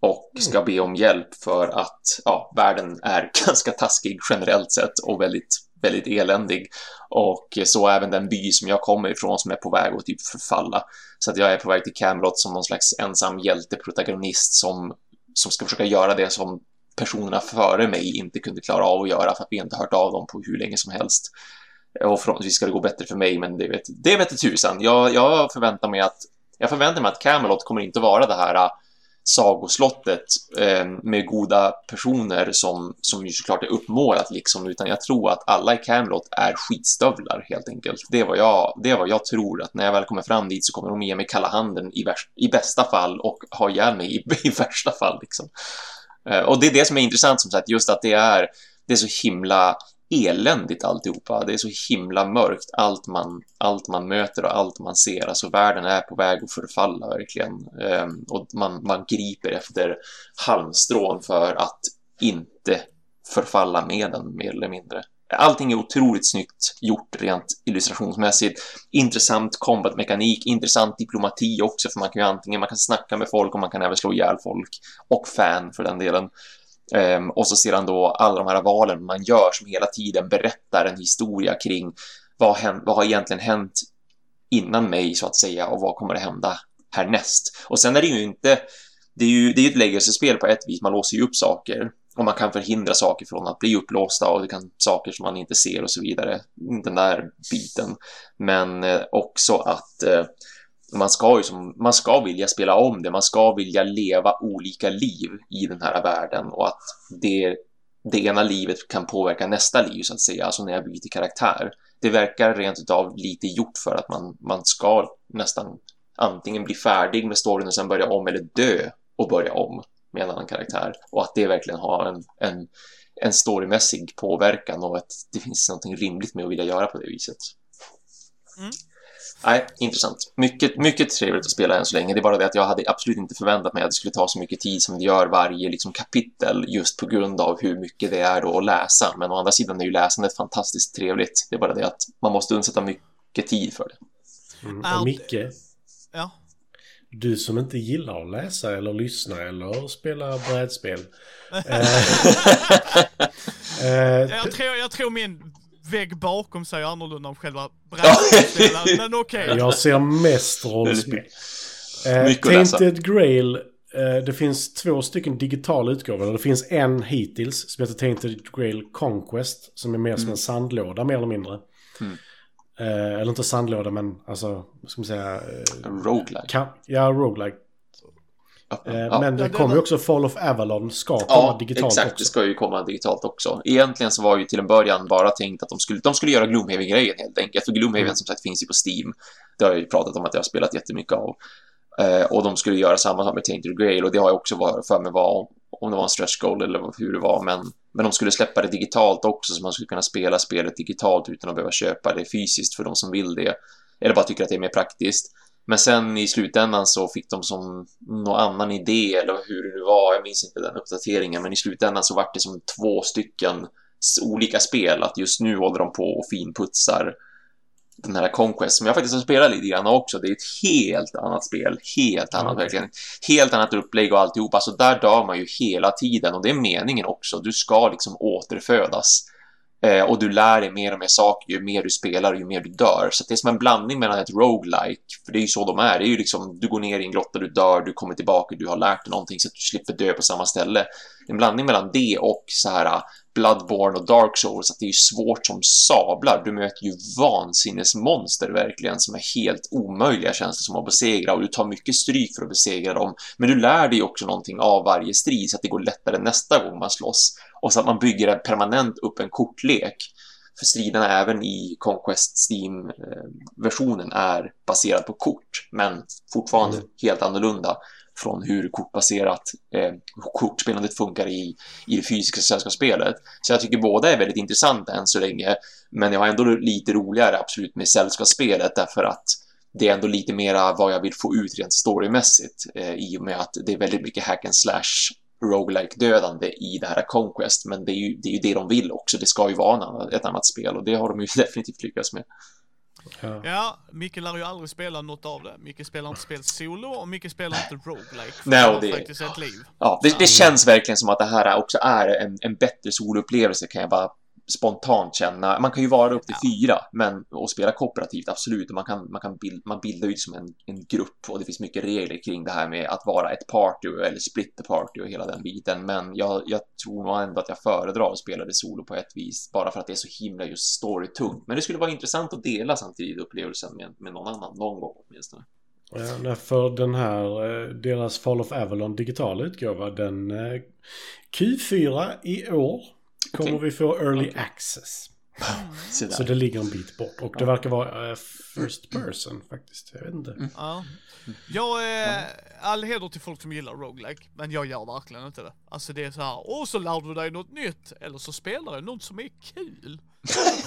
B: och ska be om hjälp för att ja, världen är (laughs) ganska taskig generellt sett och väldigt, väldigt eländig. Och så även den by som jag kommer ifrån som är på väg att typ förfalla. Så att jag är på väg till Camelot som någon slags ensam hjälteprotagonist som, som ska försöka göra det som personerna före mig inte kunde klara av att göra för att vi inte hört av dem på hur länge som helst. Och förhoppningsvis ska det gå bättre för mig, men det vet, det vet tusan. Jag, jag förväntar mig att jag förväntar mig att Camelot kommer inte vara det här sagoslottet eh, med goda personer som, som ju såklart är uppmålat liksom, utan jag tror att alla i Camelot är skitstövlar helt enkelt. Det är vad jag, det är vad jag tror att när jag väl kommer fram dit så kommer de ge mig kalla handen i, värst, i bästa fall och ha ihjäl mig i, (laughs) i värsta fall liksom. Eh, och det är det som är intressant som sagt, just att det är, det är så himla eländigt alltihopa. Det är så himla mörkt, allt man, allt man möter och allt man ser. Alltså världen är på väg att förfalla verkligen. Ehm, och man, man griper efter halmstrån för att inte förfalla med den mer eller mindre. Allting är otroligt snyggt gjort rent illustrationsmässigt. Intressant combatmekanik, intressant diplomati också, för man kan ju antingen man kan snacka med folk och man kan även slå ihjäl folk. Och fan för den delen. Um, och så sedan då alla de här valen man gör som hela tiden berättar en historia kring vad, hän, vad har egentligen hänt innan mig så att säga och vad kommer att hända härnäst. Och sen är det ju inte, det är ju det är ett legacy-spel på ett vis, man låser ju upp saker och man kan förhindra saker från att bli upplåsta och det kan saker som man inte ser och så vidare, den där biten. Men eh, också att eh, man ska ju som, man ska vilja spela om det, man ska vilja leva olika liv i den här världen och att det, det ena livet kan påverka nästa liv så att säga, alltså när jag byter karaktär. Det verkar rent utav lite gjort för att man, man ska nästan antingen bli färdig med storyn och sen börja om eller dö och börja om med en annan karaktär och att det verkligen har en, en, en storymässig påverkan och att det finns något rimligt med att vilja göra på det viset.
A: Mm.
B: Nej, intressant. Mycket, mycket trevligt att spela än så länge. Det är bara det att jag hade absolut inte förväntat mig att det skulle ta så mycket tid som det gör varje liksom, kapitel just på grund av hur mycket det är då att läsa. Men å andra sidan är ju läsandet fantastiskt trevligt. Det är bara det att man måste undsätta mycket tid för det.
C: Mm. Och Micke,
A: Ja.
C: du som inte gillar att läsa eller lyssna eller spela brädspel. (laughs) eh, (laughs) eh,
A: Jag, tror, jag tror min vägg bakom säger annorlunda om själva brädspelen, men okej. (laughs)
C: jag ser mest rollspel. (laughs) Eh. Tainted Grail, eh, det finns två stycken digitala utgåvor. Det finns en hittills som heter Tainted Grail Conquest. Som är mer som en sandlåda mer eller mindre.
B: Mm.
C: Eh, eller inte sandlåda men alltså, vad ska man säga? Eh,
B: Roguelike.
C: kan, ja, roguelike.
B: Ja,
C: Eh,
B: ja.
C: Men det
A: Ja, det
C: kommer ju också Fall of Avalon ska komma
B: Ja,
C: digitalt
B: exakt.
C: också.
B: Det ska ju komma digitalt också. Egentligen så var ju till en början bara tänkt att de skulle, de skulle göra Gloomhaven-grejen helt enkelt. För Gloomhaven
C: Mm.
B: som sagt finns ju på Steam. Det har jag ju pratat om att jag har spelat jättemycket av. Eh, och de skulle göra samma sak med Tainted Grail och det har jag också varit för mig var om det var en stretch goal eller hur det var. Men, men de skulle släppa det digitalt också så man skulle kunna spela spelet digitalt utan att behöva köpa det fysiskt för de som vill det. Eller bara tycker att det är mer praktiskt. Men sen i slutändan så fick de som någon annan idé eller hur det nu var, jag minns inte den uppdateringen, men i slutändan så vart det som två stycken olika spel, att just nu håller de på och finputsar den här Conquest som jag faktiskt har spelat lite grann också. Det är ett helt annat spel, helt annat
C: Okej.
B: verkligen. Helt annat upplägg och alltihop. Alltså där dör man ju hela tiden och det är meningen också. Du ska liksom återfödas. Eh, och du lär dig mer och mer saker ju mer du spelar och ju mer du dör. Så det är som en blandning mellan ett roguelike, för det är ju så de är. Det är ju liksom, du går ner i en grotta, du dör, du kommer tillbaka, du har lärt dig någonting så att du slipper dö på samma ställe. En blandning mellan det och så här ah, Bloodborne och Dark Souls, att det är ju svårt som sablar. Du möter ju vansinnesmonster verkligen som är helt omöjliga känns det som att besegra och du tar mycket stryk för att besegra dem. Men du lär dig också någonting av varje strid så att det går lättare nästa gång man slåss. Och så att man bygger en permanent upp en kortlek. För striderna även i Conquest Steam-versionen är baserad på kort, men fortfarande
C: Mm.
B: helt annorlunda från hur kortbaserat eh, kortspelandet funkar i, i det fysiska sällskapsspelet. Så jag tycker båda är väldigt intressanta än så länge, men jag har ändå lite roligare absolut med sällskapsspelet därför att det är ändå lite mera vad jag vill få ut rent storymässigt eh, i och med att det är väldigt mycket hack and slash roguelike dödande i det här Conquest, men det är ju det, är ju det de vill också. Det ska ju vara ett annat spel och det har de ju (laughs) definitivt lyckats med.
C: Ja.
A: Ja, Micke lär ju aldrig spela något av det. Micke spelar inte spel solo och Micke spelar inte roguelike.
B: Nej,
A: har
B: det-
A: faktiskt ett liv.
B: Ja, det, det känns verkligen som att det här också är en, en bättre soloupplevelse kan jag bara spontant känna. Man kan ju vara upp till fyra, men och spela kooperativt, absolut. Och man, kan, man, kan bild, man bildar ju som en, en grupp och det finns mycket regler kring det här med att vara ett party eller split the party och hela den biten. Men jag, jag tror nog ändå att jag föredrar att spela det solo på ett vis, bara för att det är så himla just storytungt. Men det skulle vara intressant att dela samtidigt upplevelsen med, med någon annan, någon gång åtminstone.
C: Ja, för den här, eh, deras Fall of Avalon digitala utgåva, den eh, Q4 i år kommer
B: Okej.
C: vi få early
B: Okej.
C: access. (laughs)
B: Så
C: det ligger en bit bort. Och det verkar vara eh, first person faktiskt. Jag vet inte.
B: Mm.
A: Ja. Jag, eh, all heder till folk som gillar roguelike, men jag gör verkligen inte det. Alltså det är så här, och så lär du dig något nytt, eller så spelar du något som är kul.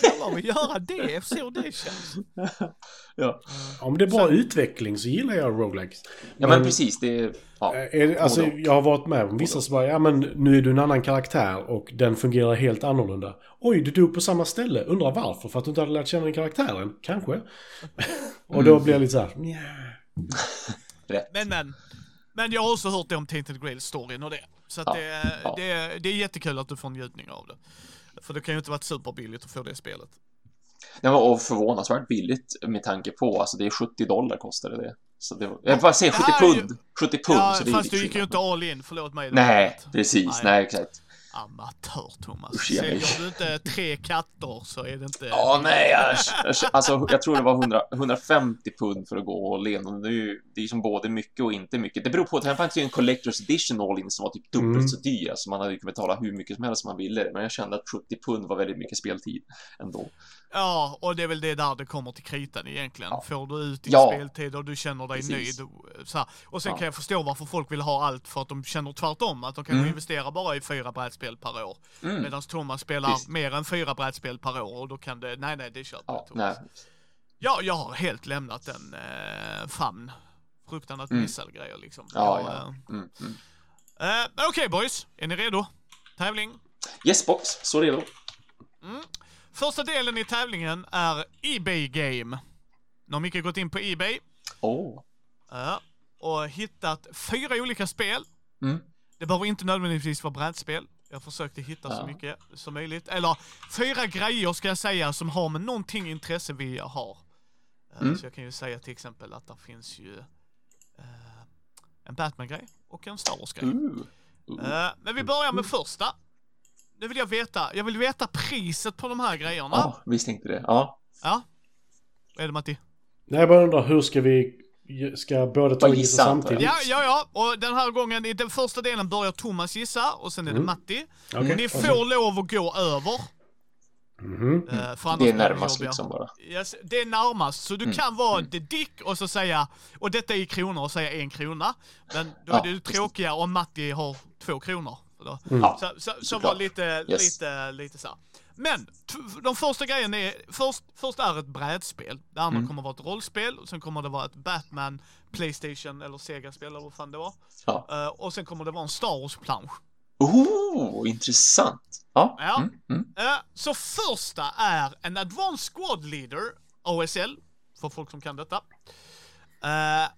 A: Prövar vi göra det, se hur det känns. (laughs)
B: Ja.
C: Om det är bra utveckling så gillar jag roguelikes.
B: ja, men precis. Det är... Ja.
C: Eh, Är alltså, jag har varit med om vissa som bara, ja men nu är du en annan karaktär och den fungerar helt annorlunda. Oj, du dog på samma ställe. Undrar varför? För att du inte hade lärt känna den karaktären? Kanske. (laughs) och då blir jag lite så här. (laughs)
B: Rätt.
A: Men men. Men jag har också hört det om Tainted Grail-storyn och det. Så att
B: Ja,
A: det,
B: ja.
A: det, det är jättekul att du får njutning av det. För det kan ju inte varit superbilligt att få det spelet.
B: Det var förvånansvärt billigt med tanke på, alltså det är 70 dollar kostade det. Så det var, jag bara säger
A: det
B: 70
A: här är ju-
B: pund. 70 pund,
A: Ja,
B: så det
A: fast du gick ju inte all in, förlåt mig.
B: Nej, precis. Nej, exakt.
A: Amatör Thomas.
B: Usch, jag
A: Säljer du inte tre katter så är det inte...
B: Ja, nej, jag, alltså jag tror det var 100, 150 pund för att gå all in. Och det är ju det är som både mycket och inte mycket. Det beror på, det fanns ju en Collector's Edition all in som var typ dubbelt
C: Mm.
B: så dyr. Alltså man hade ju kunnat betala hur mycket som helst som man ville. Men jag kände att 70 pund var väldigt mycket speltid ändå.
A: Ja, och det är väl det där det kommer till kritan egentligen.
B: Ja.
A: Får du ut din
B: Ja.
A: speltid och du känner dig
B: Precis.
A: nöjd. Så här. Och sen
B: Ja.
A: kan jag förstå varför folk vill ha allt för att de känner tvärtom. Att de kan
B: Mm.
A: investera bara i fyra brädspel per år.
B: Mm.
A: Medan Thomas spelar
B: Visst.
A: mer än fyra brädspel per år och då kan det, nej nej det köper
B: Ja,
A: jag Thomas.
B: nej.
A: Ja, jag har helt lämnat en eh, famn. Fruktan att
B: Mm.
A: missa grejer liksom.
B: Ja,
A: jag,
B: ja. Mm, mm.
A: eh, okej boys, är ni redo? Tävling?
B: Yes, box. Så redo.
A: Första delen i tävlingen är Ebay Game. Nu har Micke gått in på Ebay
B: Åh.
A: ja, och hittat fyra olika spel.
B: Mm.
A: Det behöver inte nödvändigtvis vara brädspel. Jag försökte hitta så
B: Ja.
A: mycket som möjligt. Eller fyra grejer ska jag säga som har med någonting intresse vi har. Eh,
B: Mm.
A: Så jag kan ju säga till exempel att det finns ju eh, en Batman-grej och en Star Wars-grej.
B: Ooh. Ooh.
A: Eh, men vi börjar med första. Nu vill jag veta, jag vill veta priset på de här grejerna.
B: Ja, visste inte det. Ja.
A: Ja. Vad är det Matti?
C: Nej, jag bara undrar, hur ska vi... Ska båda två gissa samtidigt?
A: Ja, ja, ja. Och den här gången, i den första delen börjar Thomas gissa och sen är det
C: Mm.
A: Matti.
C: Okej,
A: Ni får lov att gå över. För annars
B: Det är närmast
A: jobbiga.
B: liksom bara.
A: Yes, det är närmast, så du
B: Mm.
A: kan vara the dick och så säga, och detta är i kronor och säga en krona. Men då är
B: Ja,
A: det ju
B: just det.
A: tråkiga om Matti har två kronor.
B: Ja,
A: Så, så, så var lite,
B: Yes.
A: lite, lite så. här. Men, de första grejen är, först, först är ett brädspel. Det andra
B: Mm.
A: kommer vara ett rollspel, och sen kommer det vara ett Batman, Playstation eller Sega-spel eller vad fan det var.
B: Ja.
A: Eh, och sen kommer det vara en Star Wars-plansch.
B: Oh, intressant. Ja.
A: Ja.
B: Mm, mm.
A: Eh, så första är en Advanced Squad Leader, ASL, för folk som kan detta. Eh,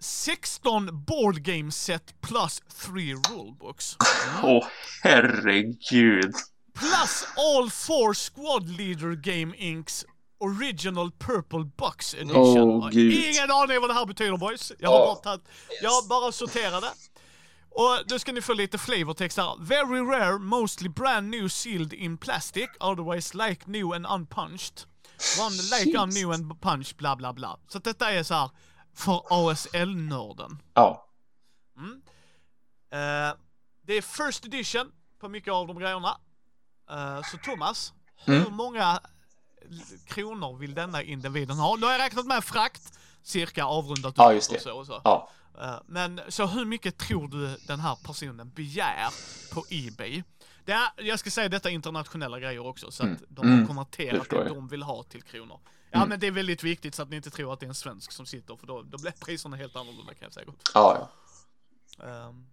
A: 16 board game set plus 3 rulebooks.
B: Åh, herregud.
A: Plus all four Squad Leader Game Incs Original Purple Box Edition.
B: Gud.
A: Ingen aning vad det här betyder boys. Jag har
B: Åh.
A: bara tagit, jag har bara sorterade. Och nu ska ni få lite flavortext här. Very rare, mostly brand new sealed in plastic, otherwise like new and unpunched. One like
B: Jeez.
A: new and punched, bla bla bla. Så detta är så här för ASL-nörden.
B: Ja.
A: Eh, det är first edition på mycket av de grejerna. Eh, så Thomas,
B: Mm.
A: hur många kronor vill denna individen ha? Nu har jag räknat med frakt, cirka avrundat
B: Ja, just det.
A: och så och så.
B: Ja.
A: Eh, men så hur mycket tror du den här personen begär på Ebay? Det är, jag ska säga detta är internationella grejer också, så att
B: Mm.
A: de har
B: Mm.
A: konverterat det
B: jag.
A: de vill ha till kronor. Ja,
B: Mm.
A: men det är väldigt viktigt så att ni inte tror att det är en svensk som sitter, för då, då blir priserna helt annorlunda kan jag säga.
B: Ja, ja.
A: Ehm,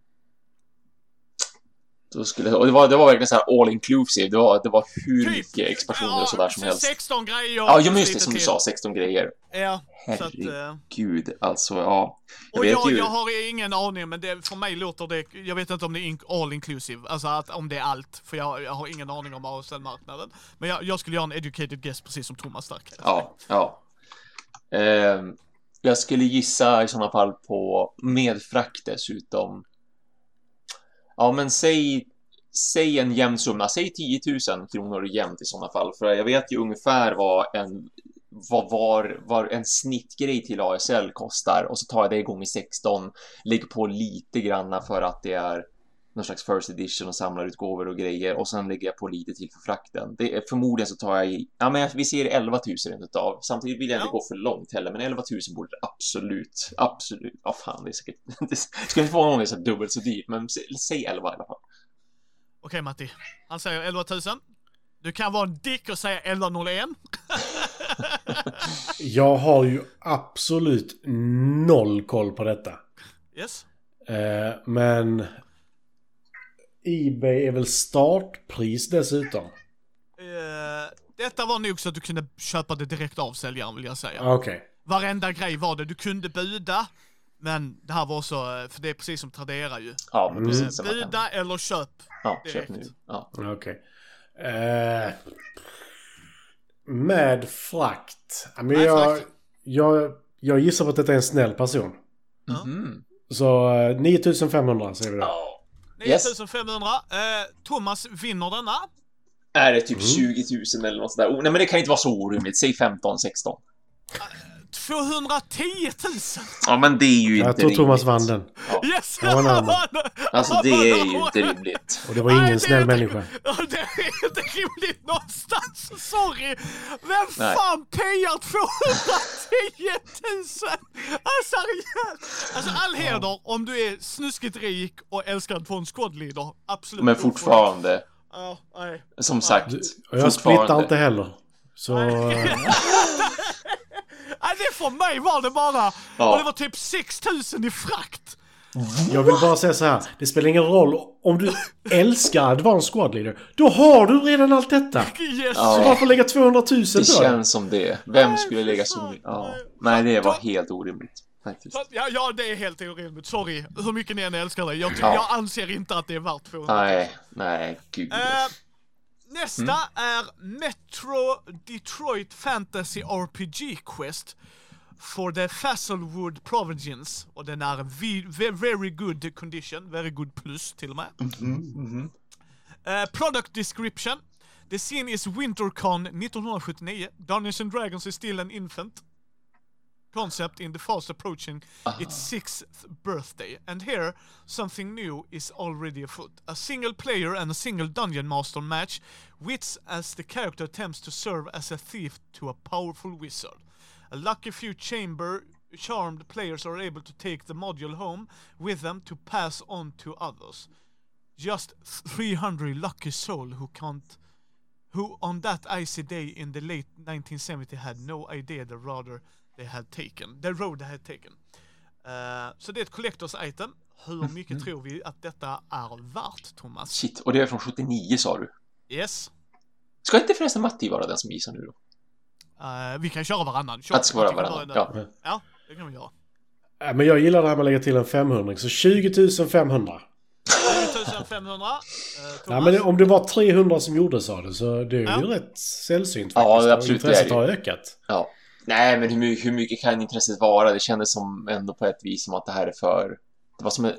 B: Då skulle, och det var, det var verkligen så här all inclusive. Det var, det var hur
A: Typ.
B: mycket expansioner och sådär som helst.
A: 16 grejer.
B: Ja, just det, som du sa, 16 grejer.
A: Ja, så att... eh,
B: Gud, alltså ja. Jag
A: Och jag,
B: ju.
A: jag har ingen aning, men det, för mig låter det... Jag vet inte om det är all inclusive, alltså att, om det är allt. För jag, jag har ingen aning om ASL-marknaden. Men jag, jag skulle göra en educated guess precis som Thomas säga.
B: Ja, ja. Ehm, jag skulle gissa i sådana fall på med frakt dessutom. Ja, men säg, säg en jämn summa. Säg 10 000 kronor jämnt i sådana fall. För jag vet ju ungefär vad en vad var, var en snittgrej till ASL kostar och så tar jag det igång i 16, lägger på lite granna för att det är någon slags first edition och samlarutgåvor och grejer och sen lägger jag på lite till för frakten. Det är, förmodligen så tar jag i, ja men vi ser 11 000 rent utav. Samtidigt vill jag inte
A: Ja.
B: gå för långt heller, men 11 000 borde det absolut, absolut, ja fan det är säkert, (laughs) det ska inte vara någon det är dubbelt så dyrt, men sä- säg 11 i alla fall.
A: Okej Matti, han säger 11 000. Du kan vara en dick och säga 1101. (laughs)
C: Jag har ju absolut noll koll på detta.
A: Yes.
C: Eh, men Ebay är väl startpris dessutom?
A: Eh, detta var nog så att du kunde köpa det direkt av säljaren vill jag säga.
C: Okej.
A: Varenda grej var det. Du kunde buda, men det här var så, eh, för det är precis som Tradera ju.
B: Ja, men
C: Mm.
B: precis. så kan-
A: Buda eller köp.
B: Ja, köp
A: direkt.
B: nu. Ja.
C: Okej. Eh, med frakt. Men
A: Med
C: jag,
A: frakt.
C: jag, jag gissar på att detta är en snäll person.
B: Mhm.
C: Så eh, 9500 säger vi då.
B: Ja. Yes.
A: 9500. Eh, Thomas vinner denna.
B: Är det typ
C: Mm.
B: 20 000 eller något sådär? Oh, nej, men det kan inte vara så orimligt. Säg 15, 16.
A: 210 000!
B: Ja, men det är ju inte
C: Jag tror Thomas vann den.
A: Yes!
C: Ja, nej, men-
B: Alltså, det är ju inte rimligt.
C: Och det var
A: Nej,
C: ingen
A: det är
C: snäll
A: inte-
C: människa.
A: Det är inte rimligt någonstans, sorry! Vem
B: Nej.
A: fan payar 210 000? Alltså seriöst! Alltså all heder om du är snuskigt rik och älskar att få en squad leader. Absolut.
B: Men fortfarande,
A: Ja, nej.
B: som sagt,
C: Och jag splittar inte heller. Så... (laughs)
A: Nej, det för mig var det bara.
B: Ja.
A: Och det var typ 6000 i frakt.
C: Jag vill bara säga så här. Det spelar ingen roll om du älskar Advanced Squad Leader. Då har du redan allt detta. (laughs)
A: Yes.
B: Ja.
C: Så varför lägga 200 000
B: Det
C: på det?
B: känns som det. Vem
A: Nej,
B: skulle lägga så mycket? Ja.
A: Nej.
B: Det var helt orimligt. Faktiskt.
A: Ja, ja, det är helt orimligt. Sorry. Hur mycket ni än älskar det. Jag,
B: Ja.
A: jag anser inte att det är värt 200
B: Nej, nej, gud.
A: Eh, nästa
B: Mm.
A: är Metro Detroit Fantasy RPG Quest for the Fasselwood Province. Och den är very good condition, very good plus till och med.
B: Mhm,
A: Eh, product description. The scene is Wintercon 1979. Dungeons and Dragons is still an infant concept in the fast approaching its sixth birthday. And here, something new is already afoot. A single player and a single dungeon master match, wits as the character attempts to serve as a thief to a powerful wizard. A lucky few chamber charmed players are able to take the module home with them to pass on to others. Just 300 lucky soul who can't who on that icy day in the late 1970 had no idea the rather they had taken, the road they had taken. Eh, så det är ett collectors item. Hur mycket tror vi att detta är värt, Thomas?
B: Shit, och det är från 79 sa du?
A: Yes.
B: Ska inte förresten Matti vara den som gissar nu då?
A: Eh, vi kan köra varannan. Kör.
B: Att ska vara varannan, ja.
A: det- Ja, det kan vi göra.
C: Ja, Men jag gillar det här med att lägga till en 500 så 20 500.
A: 2500. Uh, Thomas.
C: Ja, men om det var 300 som gjorde sa det så det är ju
A: Ja.
C: rätt sällsynt
B: Ja,
C: faktiskt. Och
B: absolut, det är
C: Intresset
B: det.
C: har ökat.
B: Ja. Nej, men hur, my- hur mycket kan intresset vara? Det kändes som ändå på ett vis som att det här är för... Det var som en...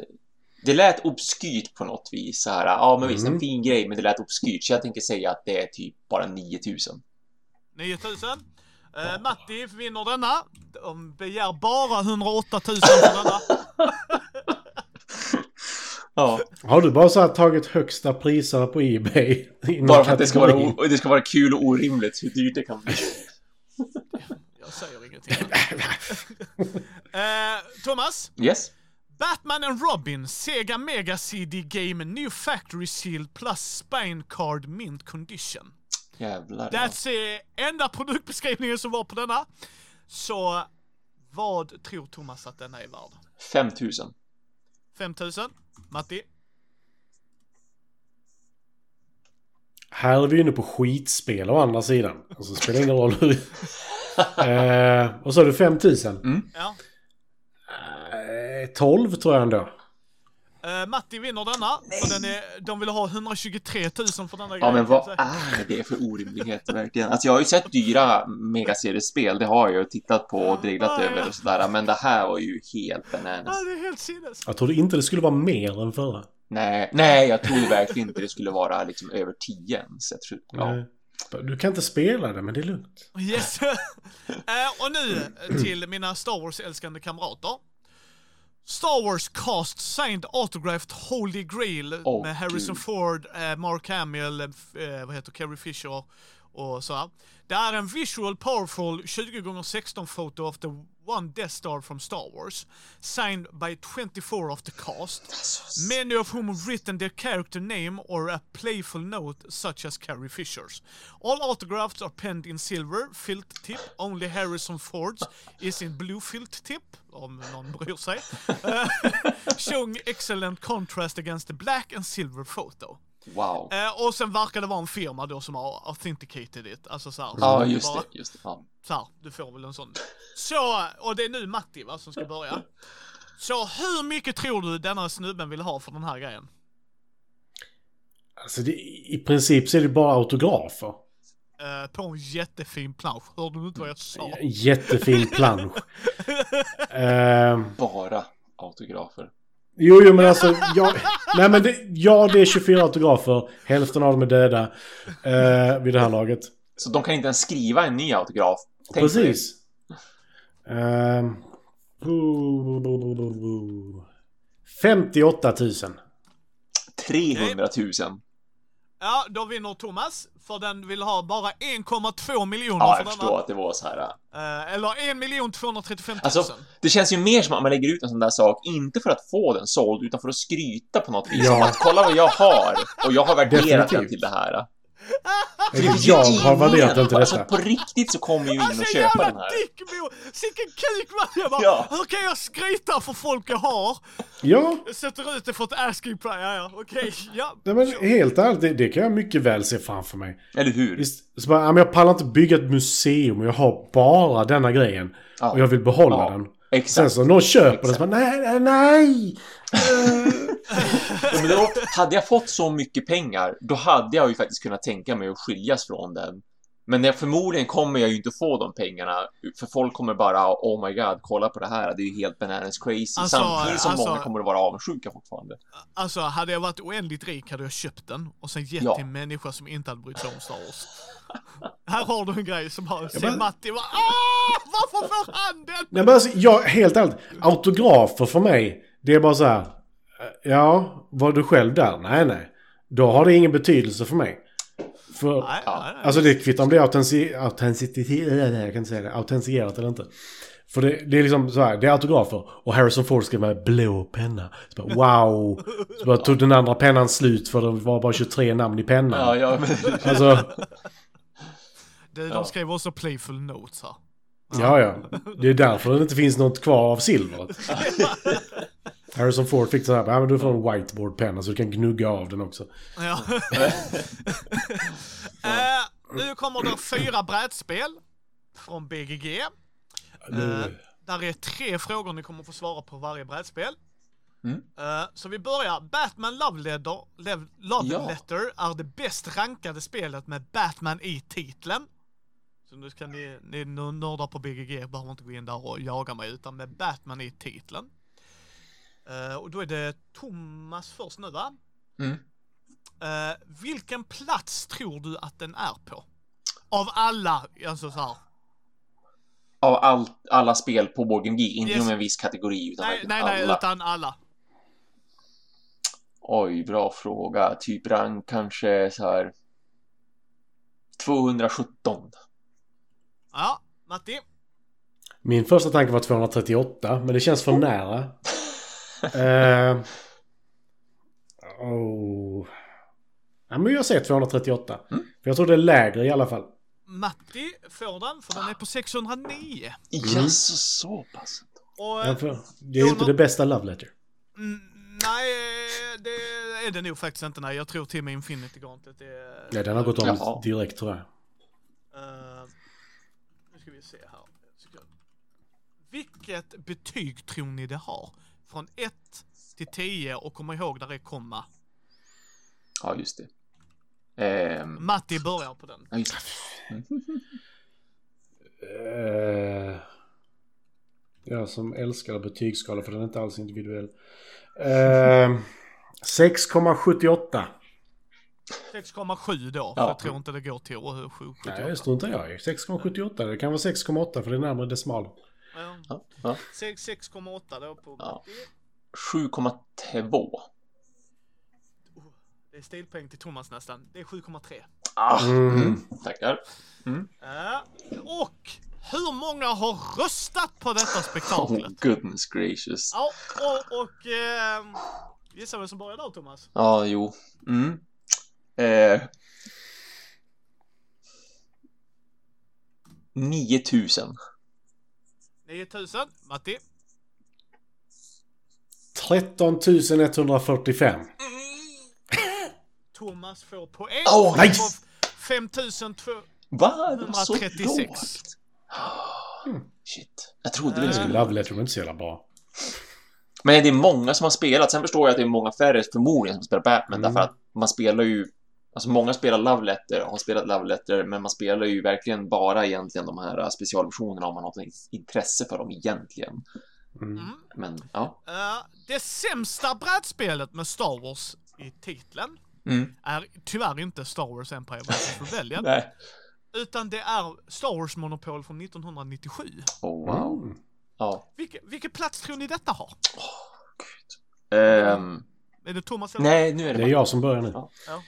B: Det lät obskyrt på något vis. Så här, ja men visst,
C: Mm.
B: en fin grej, men det lät obskyrt. Så jag tänker säga att det är typ bara 9000.
A: 9000. Uh, Matti vinner denna. De begär bara 108 000 för denna. (laughs)
B: Ja,
C: Har du bara så här tagit högsta priserna på Ebay?
B: bara för att det ska, vara, det ska vara kul och orimligt hur dyrt det kan bli. (laughs)
A: Jag säger ingenting. (laughs) Eh, Thomas.
B: Yes?
A: Batman and Robin, Sega Mega CD Game, New Factory Seal plus Spine Card Mint Condition.
B: Jävlar. ja.
A: That's eh, enda produktbeskrivningen som var på denna. Så vad tror Thomas att denna är värd?
B: 5000.
A: 5000? Matti?
C: här är vi inne på skitspel å andra sidan. Alltså det spelar ingen roll hur... (laughs) eh, och så är det 5000.
A: Ja.
C: Eh, 12 tror jag ändå.
A: Uh, Matti vinner denna. För den är, de vill ha 123 000 för denna
B: Ja, men
A: kan jag
B: vad är det för orimligheter verkligen? Alltså jag har ju sett dyra megaseriespel, det har jag ju tittat på och
A: Ja, ja.
B: över och sådär, men det här var ju helt
A: Ja,
B: bananas.
A: det är helt sinnes.
C: Jag trodde inte det skulle vara mer än förra.
B: Nej, nej, jag trodde verkligen inte det skulle vara liksom över 10 ens. Jag tror, ja.
C: Nej. Du kan inte spela det, men det är lugnt.
A: Yes. (laughs) Eh, och nu till mina Star Wars-älskande kamrater. Star Wars cast signed autographed Holy Grail
B: Åh,
A: med Harrison
B: gud.
A: Ford, eh, Mark Hamill, eh, vad heter Carrie Fisher och så här. Det är en visual powerful 20x16 foto of the one Death Star from Star Wars, signed by 24 of the cast. Many of whom have written their character name or a playful note, such as Carrie Fisher's. All autographs are penned in silver, filt tip. Only Harrison Ford's is in blue filt tip, om någon bryr sig. (laughs) Eh, showing excellent contrast against the black and silver photo.
B: Wow.
A: Eh, och sen verkar det vara en firma då som har authenticated it. Alltså så här,
B: Ja, just
A: bara-
B: det, just det. Ja.
A: så här, du får väl en sån. Så, och det är nu Matti va, som ska börja. Så hur mycket tror du denna snubben vill ha för den här grejen?
C: Alltså det, i princip så är det bara autografer.
A: Eh, på en jättefin plansch. Hörde du inte vad jag sa?
C: En jättefin plansch. (laughs) Ehm,
B: Bara autografer.
C: Jo, jo, men alltså. Jag, nej, men det, ja, det är 24 autografer. Hälften av dem är döda. Uh, vid det här laget.
B: Så de kan inte ens skriva en ny autograf. Tänk.
C: Precis. Ehm, 58 000.
B: 300 000.
A: Ja, då vinner Thomas. För den vill ha bara 1,2 miljoner
B: Ja,
A: för
B: jag förstår
A: denna.
B: att det var så här.
A: Eh, eller 1 miljon 235 000.
B: Alltså, det känns ju mer som att man lägger ut en sån där sak, inte för att få den såld, utan för att skryta på något vis.
C: Ja.
B: Som att kolla vad jag har, och jag har värderat den
C: Definitivt.
B: till det här.
C: Jag har värderat den till
B: Alltså
C: detta.
B: på riktigt så kommer ju ingen
A: Alltså
B: att köpa den här.
A: dickbo! Sicken kuk man! Jag bara,
B: Ja.
A: hur kan jag skryta för folk jag har?
C: Ja,
A: Jag sätter ut det för ett asking price, ja ja, okej, ja.
C: nej, men helt ärligt, det, det kan jag mycket väl se framför mig.
B: Eller hur?
C: Visst, så bara, jag pallar inte bygga ett museum och jag har bara denna grejen.
B: Ja.
C: Och jag vill behålla
B: Ja,
C: den.
B: Exakt.
C: Sen så någon köper den
B: Exakt.
C: så bara, nej, nej, nej! (laughs)
B: Ja, då, hade jag fått så mycket pengar, då hade jag ju faktiskt kunnat tänka mig att skiljas från den. Men jag, förmodligen kommer jag ju inte få de pengarna, för folk kommer bara oh my god, kolla på det här, det är ju helt bananas crazy.
A: Alltså,
B: Samtidigt som
A: alltså-
B: många kommer att vara avundsjuka fortfarande.
A: Alltså, hade jag varit oändligt rik hade jag köpt den och sen gett
B: Ja.
A: till en människa som inte hade brytt sig om Star Wars. Här har du en grej som har, ser
C: men-
A: Matti bara Åh, varför får han den?
C: Nej men alltså, jag, helt ärligt. Autografer för mig, det är bara så här. eh, Ja, var du själv där? Nej, nej. Då har det ingen betydelse för mig. För,
A: Nej, nej, nej.
C: alltså det kvittar om det är autentici- autenticitet, jag kan inte säga det, autentiserat eller inte. För det, det är liksom så här, det är autografer. Och Harrison Ford skrev med blå penna. Så bara, wow! Så bara tog den andra pennan slut för det var bara 23 namn i pennan.
B: Ja, ja, men...
C: Alltså,
A: Det, de skrev också playful notes här.
C: ja ja. Det är därför det inte finns något kvar av silvret. (laughs) Harrison Ford fick så här, ja men du får en whiteboardpenna så du kan gnugga av den också.
A: Ja. (laughs) Eh, nu kommer det fyra brädspel från BGG. Eh, där är tre frågor ni kommer få svara på varje brädspel.
B: Mm.
A: Eh, så vi börjar. Batman Love Letter, Lev- Love
B: Ja.
A: Letter är det bäst rankade spelet med Batman i titeln. Så nu ska ni, ni nördar på BGG behöver inte gå in där och jaga mig utan med Batman i titeln. Eh, och då är det Thomas först nu va?
B: Mm.
A: Eh, vilken plats tror du att den är på? Av alla, alltså så här.
B: Av all, alla spel på Board G, inte
A: Yes.
B: inom en viss kategori, utan
A: Nej, nej, nej,
B: alla.
A: utan alla.
B: Oj, bra fråga. Typ rank kanske så här... 217.
A: Ja, Matti.
C: Min första tanke var 238, men det känns för nära. Eh, oh. Ja, men jag säger 238. För jag tror det är lägre i alla fall.
A: Matti får den, för den är på 609.
B: Jaså, så pass?
A: Och,
C: Ja, för det är ju inte det bästa Love Letter.
A: mm, nej, det är det nog faktiskt inte. Nej, jag tror till och med Infinity Gauntlet är...
C: Ja, den har gått om
B: Jaha.
C: direkt tror jag.
A: Eh, nu ska vi se här. Vilket betyg tror ni det har? Från 1 till 10 och kom ihåg där är komma.
B: Ja, just det. Ehm,
A: Matti börjar på den.
B: ja, just det.
C: Eh, jag som älskar betygsskala för den är inte alls individuell. Eh, 6,78.
A: 6,7 då,
B: Ja.
A: jag tror inte det går till 7,78.
C: Nej, det står inte jag i. 6,78. Det kan vara 6,8 för det är närmare decimal.
A: Ja.
B: Ja, ja.
A: 6 6,8 då på
B: Ja.
A: Matti.
B: 7,2.
A: Det är stilpoäng till Thomas nästan. Det är 7,3.
B: Ah,
C: Mm.
B: mm. Tackar.
A: Ja. Och hur många har röstat på detta
B: Oh,
A: spektaklet?
B: goodness gracious.
A: Ja, och, och eh, gissa vem som börjar där Thomas?
B: Ja, jo. Mm. Eh. 9000.
A: 9000. Matti?
C: 13 145.
A: Thomas får poäng.
B: Åh,
C: nice!
A: På 5200.
B: Va? Det var så
A: 136.
B: lågt. Shit. Jag trodde det skulle...
C: Love Letter var inte så jävla bra.
B: Men det är många som har spelat. Sen förstår jag att det är många färre förmodligen som spelar Batman.
C: Mm.
B: Därför att man spelar ju... Alltså många spelar Love Letter, har spelat Love Letter, men man spelar ju verkligen bara egentligen de här specialversionerna om man har något intresse för dem egentligen.
C: Mm.
A: Mm.
B: Men, ja.
A: Eh, det sämsta brädspelet med Star Wars i titeln
B: Mm.
A: är tyvärr inte Star Wars Empire vs. (laughs) Rebellion.
B: Nej.
A: utan det är Star Wars Monopol från 1997.
B: Oh, wow.
C: Mm.
B: Ja.
A: Vilke, vilken plats tror ni detta har?
B: Ehm,
A: Är det Thomas eller?
B: nej, nu är det...
C: Det är jag som börjar nu.
B: Ja.
A: Ja.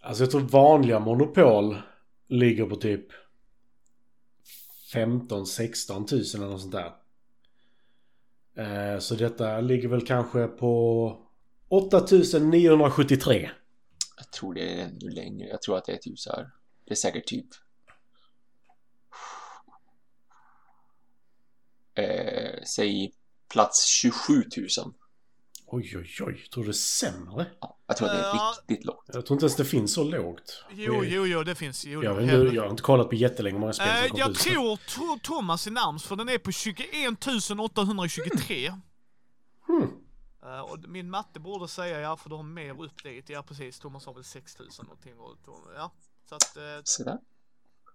C: Alltså jag tror vanliga monopol ligger på typ 15-16 tusen eller något sånt där. Eh, Så detta ligger väl kanske på 8973.
B: Jag tror det är ännu längre. Jag tror att det är typ så här. Det är säkert typ... Eh, säg plats 27 000.
C: Oj, oj, oj. Tror du det är sämre?
B: Ja, jag tror att det är
A: Ja.
B: riktigt lågt.
C: Jag tror inte ens det finns så lågt.
A: Jo, jo, jo, det finns. Jo,
C: Jag,
A: helvete.
C: jag har inte kollat på jättelänge hur många spel
A: Eh,
C: som kom
A: jag
C: ut.
A: tror to- Thomas är närmst för den är på 21 823.
C: Hmm.
A: Eh, och min matte borde säga ja, för du har mer upp dit. Ja, precis. Thomas har väl 6000 någonting. Och, ja. Så att eh,
B: Så där.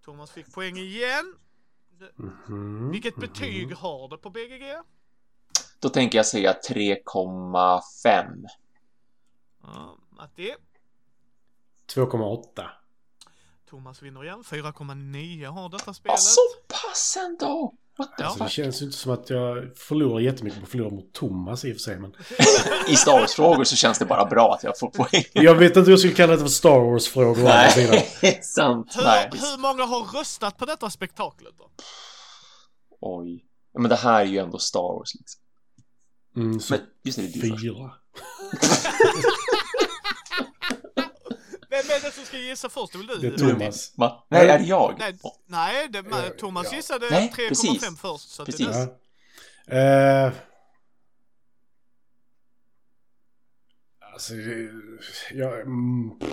A: Thomas fick poäng igen.
C: Mhm.
A: Vilket betyg har det på BGG?
B: Då tänker jag säga 3,5.
A: Ja, Matti.
C: 2,8.
A: Thomas vinner igen. 4,9 har detta
B: Ja,
A: spelet.
B: så pass ändå! What the
A: Ja.
C: Alltså, det
B: fuck?
C: känns ju inte som att jag förlorar jättemycket på att förlora mot Thomas i och för sig. Men (laughs)
B: I Star Wars-frågor så känns det bara bra att jag får poäng.
C: jag vet inte hur jag skulle kalla det för Star Wars-frågor å andra sidan. (laughs)
B: Nej, sant.
A: Hur,
B: Nej.
A: hur många har röstat på detta spektaklet då?
B: Oj. Ja, Men det här är ju ändå Star Wars liksom.
C: Mm, så
B: Men just det, det är du först.
C: fyra. (laughs)
A: Vem är det som ska gissa först? Det är väl du?
C: Det är Thomas.
B: Va? Nej, är det jag?
A: Nej, nej det,
C: Ja,
A: Thomas
C: ja.
A: gissade
B: Nej,
A: 3,5
B: precis.
A: först. Så att
B: Precis.
A: Det
C: Ja. Eh, alltså, eh, ja, mm, pff,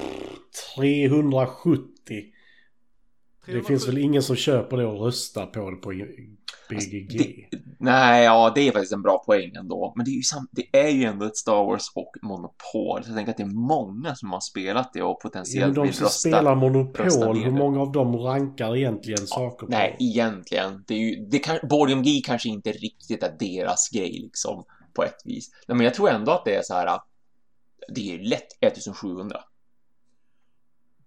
C: 370. Det
A: 370.
C: finns väl ingen som köper det och röstar på det på BGG?
B: Det, nej, ja, det är faktiskt en bra poäng ändå. Men det är ju, sam, det är ju ändå ett Star Wars och Monopol. Så jag tänker att det är många som har spelat det och
C: Ja, men
B: potentiellt
C: de
B: vill
C: som
B: rösta.
C: spelar
B: rösta
C: Monopol, hur många av dem rankar egentligen saker på?
B: Nej, egentligen. Det är ju, det kan, Board Game Geek kanske inte riktigt är deras grej liksom, på ett vis. Nej, men jag tror ändå att det är så här. Det är lätt 1700.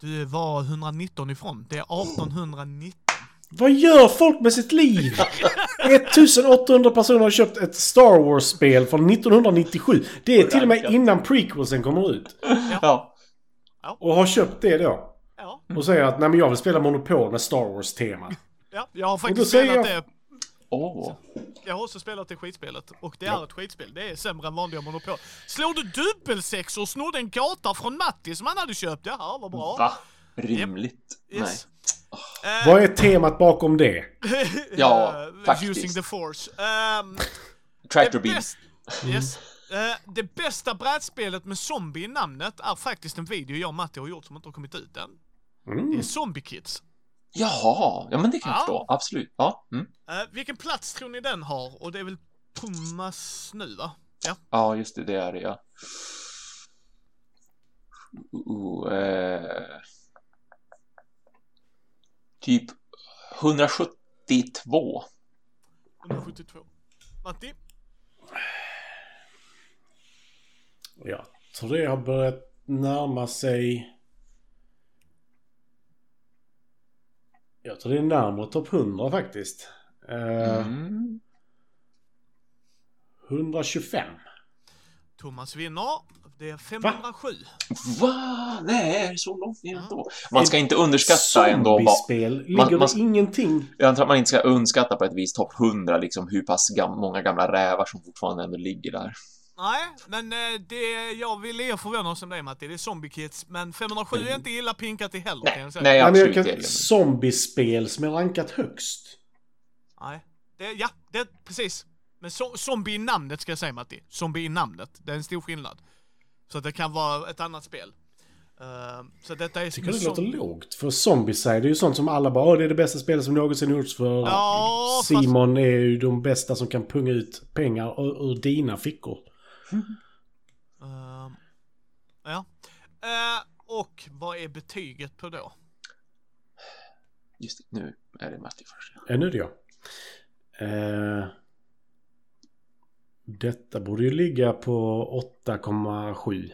A: Du var 119 ifrån. Det är 1819.
C: Vad gör folk med sitt liv? 1800 personer har köpt ett Star Wars-spel från 1997. Det är till och med innan prequelsen kommer ut.
B: Ja.
C: Och har köpt det då.
A: Ja,
C: Och säger att nej men jag vill spela Monopol med Star Wars-tema.
A: ja, jag har faktiskt
C: säger
A: spelat
C: jag-
A: det.
B: Åh.
A: Jag har också spelat det skitspelet. Och det är ett skitspel. Det är sämre än vanliga Monopol. Slår du dubbelsex och snodde en gata från Matti som han hade köpt? Jaha, vad bra.
B: Va? Rimligt?
A: Yes.
C: Vad är temat bakom det? (laughs)
B: Ja,
A: Eh,
B: faktiskt.
A: Using the force. Um.
B: Tractor Beam.
A: bäst, yes. Eh, det bästa brädspelet med zombie i namnet är faktiskt en video jag och Matti har gjort som inte har kommit ut än. Det
C: Mm.
A: är Zombie Kids.
B: Jaha, ja men det kan jag
A: Ja.
B: förstå. Absolut. Ja, mm.
A: Eh, vilken plats tror ni den har? Och det är väl Thomas nu va? Ja.
B: ja just det, det är det ja. Uh, eh, typ 172.
A: 172. Matti?
C: Jag tror det har börjat närma sig... Jag tror det är närmare topp 100 faktiskt. Eh,
B: Mm.
C: 125.
A: Thomas vinner. Det är 507.
B: Va? Nej, är det så långt ner ändå? Man ska inte underskatta ändå vad...
C: Ligger
B: Man-
C: det
B: man-
C: ingenting?
B: Jag antar att man inte ska underskatta på ett vis topp 100 liksom hur pass gam många gamla rävar som fortfarande ändå ligger där.
A: Nej, men eh, det jag vill er förvåna oss om det Matti, det är Zombie Kids. Men 507 är inte illa pinkat i heller kan jag säga.
B: Nej,
C: Nej, men
B: absolut
C: kan...
B: det.
C: Zombiespel som är rankat högst.
A: Nej. Det, ja, det, precis. Men zo- zombie i namnet ska jag säga Matti. Zombie i namnet. Det är en stor skillnad. Så att det kan vara ett annat spel. Eh, så detta är
C: Jag tycker det låter lågt. För Zombieside är ju sånt som alla bara Åh, det är det bästa spelet som någonsin gjorts för
A: Ja, fast-
C: Simon är ju de bästa som kan punga ut pengar ur, ur dina fickor.
A: Ehm, ja. Eh, och vad är betyget på då?
B: Just det, nu är det Matti först.
C: Ja, nu är det jag. Detta borde ju ligga på 8,7.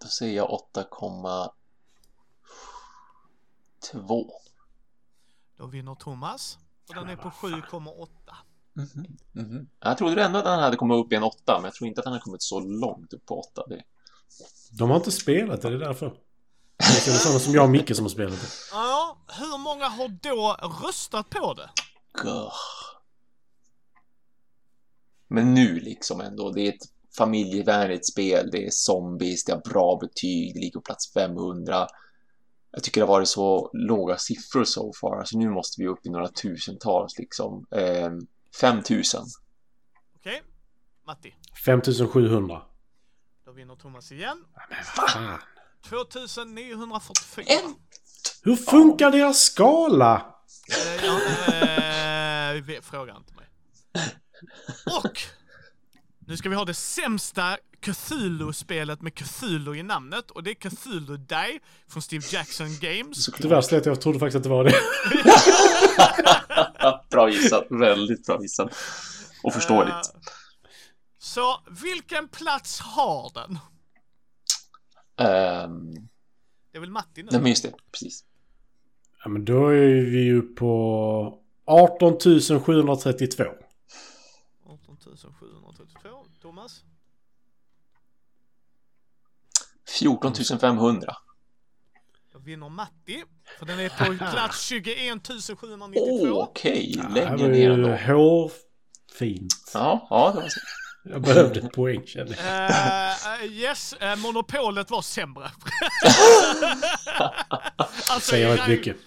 B: Då säger jag 8,2.
A: Då vinner Thomas. Och den är på 7,8.
B: Mhm, mhm. Jag trodde ändå att han hade kommit upp i en 8, men jag tror inte att han har kommit så långt upp på 8. Det...
C: De har inte spelat det, det är därför. Det är sådana som jag och Micke som har spelat det.
A: Ja, hur många har då röstat på det?
B: Gah. Men nu liksom ändå, det är ett familjevänligt spel, det är zombies, det har bra betyg, det ligger på plats 500. Jag tycker det har varit så låga siffror so far, så nu måste vi upp i några tusentals liksom. Eh, 5000.
A: Okej. Matti.
C: 5700.
A: Då vinner Thomas igen.
C: Fan.
A: 2944.
B: En!
C: Hur funkar deras skala?
A: Eh, ja, eh, vi- fråga inte mig. Och! Nu ska vi ha det sämsta Cthulhu-spelet med Cthulhu i namnet och det är Cthulhu Die från Steve Jackson Games.
C: Tyvärr slet jag trodde faktiskt att det var det. (laughs)
B: bra gissat, väldigt bra gissat. Och förståeligt.
A: Eh, Så vilken plats har den?
B: Ehm,
A: Det är väl Matti nu?
B: nej men just det, precis.
C: Ja, men då är vi ju på 18 732.
A: 18 732. Thomas?
B: 14 500.
A: Då vinner Matti. För den är på (laughs) plats 21 792.
B: Åh, okej,
C: Det här
B: längre
C: var
B: ner
C: ju
B: ändå.
C: hårfint.
B: Ja, ja, det var så.
C: Jag behövde ett poäng kände jag.
A: Eh, yes, eh, monopolet var sämre. (laughs) alltså,
C: Säger rätt mycket. (laughs)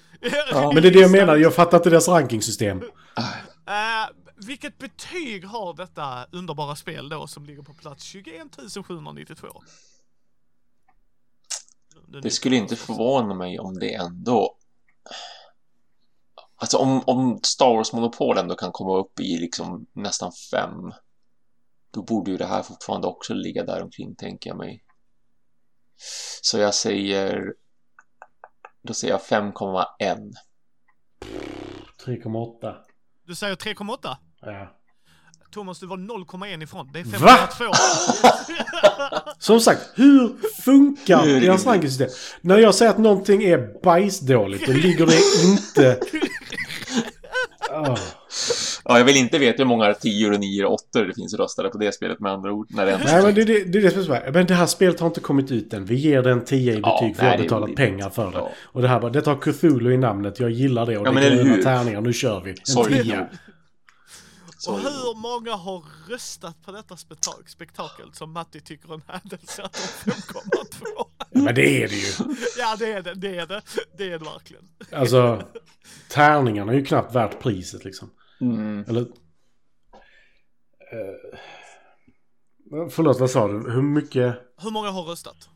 A: Ja.
C: Men det är det jag menar, jag fattar inte deras rankingsystem.
A: Eh, vilket betyg har detta underbara spel då som ligger på plats 21 792?
B: Det skulle inte förvåna mig om det ändå... Alltså om, om Star Wars-monopol ändå kan komma upp i liksom nästan fem då borde ju det här fortfarande också ligga där omkring, tänker jag mig. Så jag säger... Då säger jag 5,1.
C: 3,8.
A: Du säger 3,8?
C: Ja.
A: Thomas, du var 0,1 ifrån. Det är 5,2. (laughs)
C: Som sagt, hur funkar deras rankingsystem? När jag säger att någonting är bajsdåligt, då ligger det inte... Oh.
B: Ja, jag vill inte veta hur många 10 och 9 och 8 det finns röstade på det spelet med andra ord. När det
C: nej, men det, det, det är det som är Men det här spelet har inte kommit ut än. Vi ger den 10 i betyg
B: ja,
C: för
B: nej,
C: jag har betalat
B: det,
C: pengar för det. Och det här bara, det tar Cthulhu i namnet, jag gillar det och
B: ja,
C: det är gröna tärningar, nu kör vi. En
B: Sorry,
C: 10.
B: Så...
A: Och hur många har röstat på detta spektak spektakel som Matti tycker en händelse att de 5,2?
C: Men det är det ju.
A: Ja, det är det. Det är det. Det är det verkligen.
C: Alltså, tärningarna är ju knappt värt priset liksom.
B: Mm.
C: Eller... Uh, förlåt, vad sa du? Hur mycket?
A: Hur många har röstat?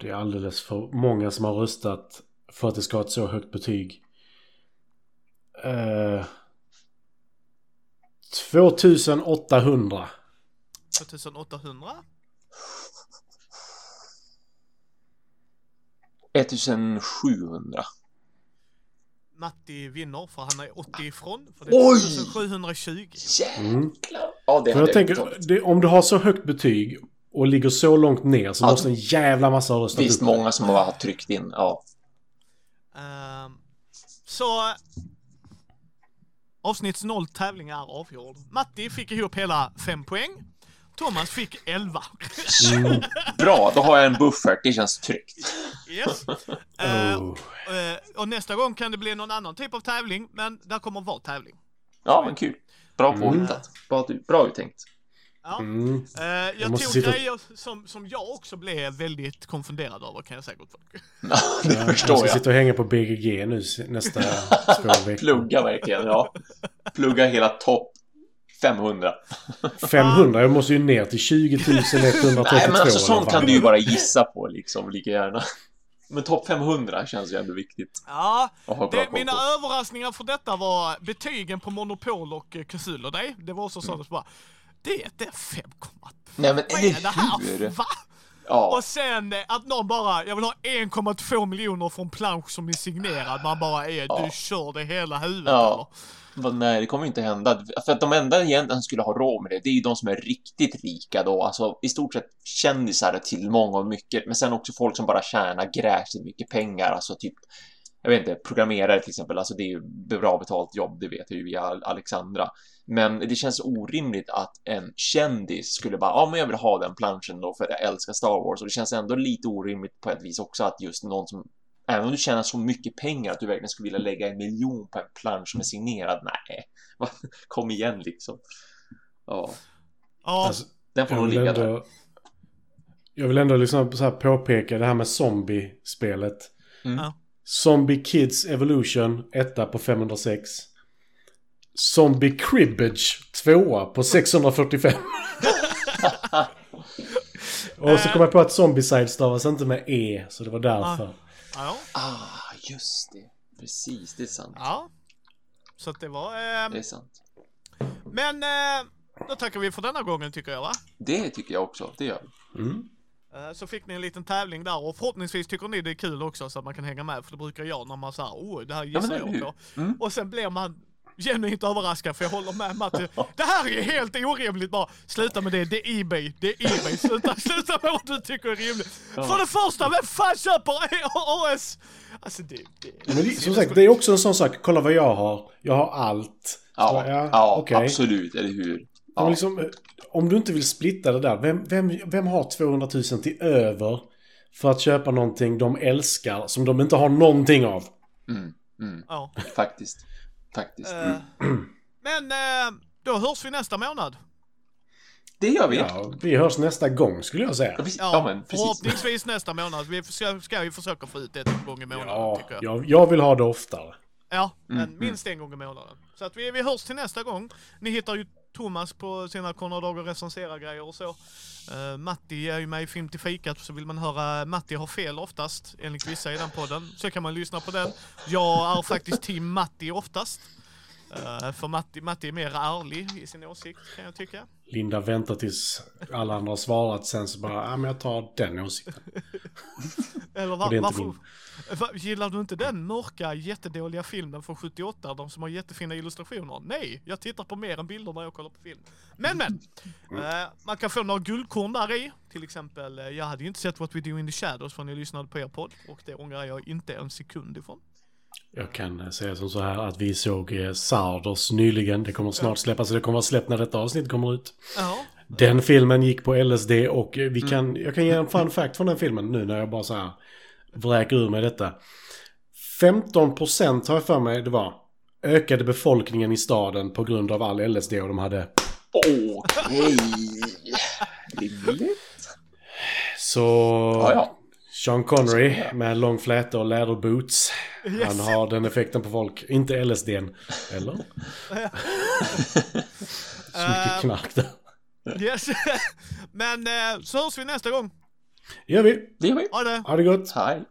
C: Det är alldeles för många som har röstat för att det ska ha ett så högt betyg. Uh... 2800.
A: 2800?
B: 1700.
A: Matti vinner för han är 80 ifrån. För det
B: Oj!
A: är 720.
C: Mm.
B: Jäklar! Ja, det
C: För jag tänker, det, om du har så högt betyg och ligger så långt ner så
B: Ja.
C: måste en jävla massa ha röstat
B: Visst,
C: upp
B: många som har tryckt in. Ja.
A: Ehm, så... Avsnitts noll tävling är avgjord. Matti fick ihop hela 5 poäng. Thomas fick 11.
C: Mm.
B: Bra, då har jag en buffert. Det känns tryggt.
A: Yes. Ehm,
C: Oh.
A: eh, och nästa gång kan det bli någon annan typ av tävling, men där kommer vara tävling.
B: Ja, men kul. Bra
C: Mm.
B: påhittat. Bra, bra uttänkt.
A: Ja.
C: Mm.
A: Eh, jag
C: måste
A: tog
C: sitta-
A: grejer som, som jag också blev väldigt konfunderad över kan jag säga gott folk. (laughs)
B: Ja, det
C: Jag
B: förstår
C: ska
B: jag.
C: sitta och hänga på BGG nu nästa (laughs) två veckor.
B: Plugga verkligen, ja. Plugga hela topp 500.
C: 500, (laughs) jag måste ju ner till 20 132
B: Nej, men alltså sånt kan du ju bara gissa på liksom, lika gärna. Men topp 500 känns ju ändå viktigt
A: Ja, det, mina överraskningar för detta var betygen på Monopol och eh, Cthulhu Day. Det var också så att bara, det är inte 5,
B: Nej men
A: vad är det här? Va?
B: Ja,
A: Och sen eh, att någon bara, jag vill ha 1,2 miljoner från plansch som är signerad. Man bara är,
B: Ja.
A: du kör det hela huvudet
B: Ja.
A: eller?
B: nej det kommer inte hända. För att de enda egentligen skulle ha råd med det, det är ju de som är riktigt rika då. Alltså i stort sett kändisar till många och mycket. Men sen också folk som bara tjänar gräsligt mycket pengar. Alltså typ, jag vet inte, programmerare till exempel. Alltså det är ju bra betalt jobb, det vet jag ju via Alexandra. Men det känns orimligt att en kändis skulle bara, ja men jag vill ha den planschen då för att jag älskar Star Wars. Och det känns ändå lite orimligt på ett vis också att just någon som Även om du tjänar så mycket pengar att du verkligen skulle vilja lägga en miljon på en plansch som är signerad, nej. (laughs) Kom igen liksom. Ja,
A: Ja,
C: Alltså,
B: den får nog ligga där.
C: ändå... Jag vill ändå liksom så här påpeka det här med zombie-spelet.
B: Mm.
A: Ja.
C: Zombie Kids Evolution, etta på 506. Zombie Cribbage, tvåa på 645. (laughs) Och så kom jag på att Zombicide stavas inte med E, så det var därför.
A: ja,
B: Ah, just det. Precis, det är sant.
A: ja. Så att det var...
B: Det
A: Eh,
B: är sant.
A: men eh, då tackar vi för denna gången tycker jag va?
B: Det tycker jag också. Det gör vi.
C: Mm.
A: Eh, Så fick ni en liten tävling där och förhoppningsvis tycker ni det är kul också så att man kan hänga med för det brukar jag när man säger oh det här
B: Ja,
A: gissar
B: eller
A: jag på.
B: Mm.
A: Och sen blir man genuint överraskad för jag håller med Matti. Det här är helt orimligt bara. Sluta med det, det är Ebay, det är Ebay. Sluta, (laughs) sluta med vad du tycker är rimligt. För det första, vem fan köper AS? Alltså det... det
C: Men det, som sagt, det är också en sån sak. Kolla vad jag har. Jag har allt.
B: Ja,
C: Så,
B: ja,
C: okej.
B: absolut, eller hur? Ja.
C: liksom, om du inte vill splitta det där, vem, vem, vem har 200 000 till över för att köpa någonting de älskar som de inte har någonting av?
B: Mm, mm,
A: Ja.
B: faktiskt. Faktiskt.
A: Eh, Men eh, då hörs vi nästa månad.
B: Det gör vi.
C: Ja, vi hörs nästa gång skulle jag säga.
B: Ja, precis. Ja, men precis.
A: förhoppningsvis nästa månad. Vi ska, ska ju försöka få ut det en gång i månaden
C: Ja,
A: tycker jag.
C: jag, jag vill ha det oftare.
A: Ja, men
B: Mm,
A: minst en gång i månaden. Så att vi, vi hörs till nästa gång. Ni hittar ju Thomas på sina Konradager recensera grejer och så. Uh, Matti är ju med i Film till fikat, så vill man höra Matti har fel oftast, enligt vissa i den podden, så kan man lyssna på den. Jag är faktiskt team Matti oftast. Eh, för Matti, Matti är mer ärlig i sin åsikt, kan jag tycka.
C: Linda väntar tills alla andra har svarat, sen så bara, ja men jag tar den åsikten. (laughs)
A: Eller va,
C: Och det är inte
A: varför?
C: min.
A: Va, gillar du inte den mörka, jättedåliga filmen från 78, de som har jättefina illustrationer? Nej, jag tittar på mer än bilder när jag kollar på film. Men men! Eh, man kan få några guldkorn där i. Till exempel, eh, jag hade ju inte sett What We Do In The Shadows förrän jag lyssnade på er podd. Och det ångrar jag inte en sekund ifrån.
C: Jag kan eh, säga som så här att vi såg eh, Sarders nyligen. Det kommer snart släppas, så det kommer vara släppt när detta avsnitt kommer ut.
A: Ja.
C: Den filmen gick på LSD och eh, vi kan, jag kan ge en fun fact från den filmen nu när jag bara så här vräker ur mig detta. 15% har jag för mig det var ökade befolkningen i staden på grund av all LSD och de hade.
B: Okej. Rimligt.
C: Så
B: Ja, ja.
C: Sean Connery med lång fläta och läderboots. Han har den effekten på folk. Inte LSDn. Eller? (laughs) Så mycket knark där.
A: Yes. (laughs) Men eh, så hörs vi nästa gång.
C: gör vi.
B: Det gör vi.
A: Ha det!
C: Ha det gott.
B: Hej.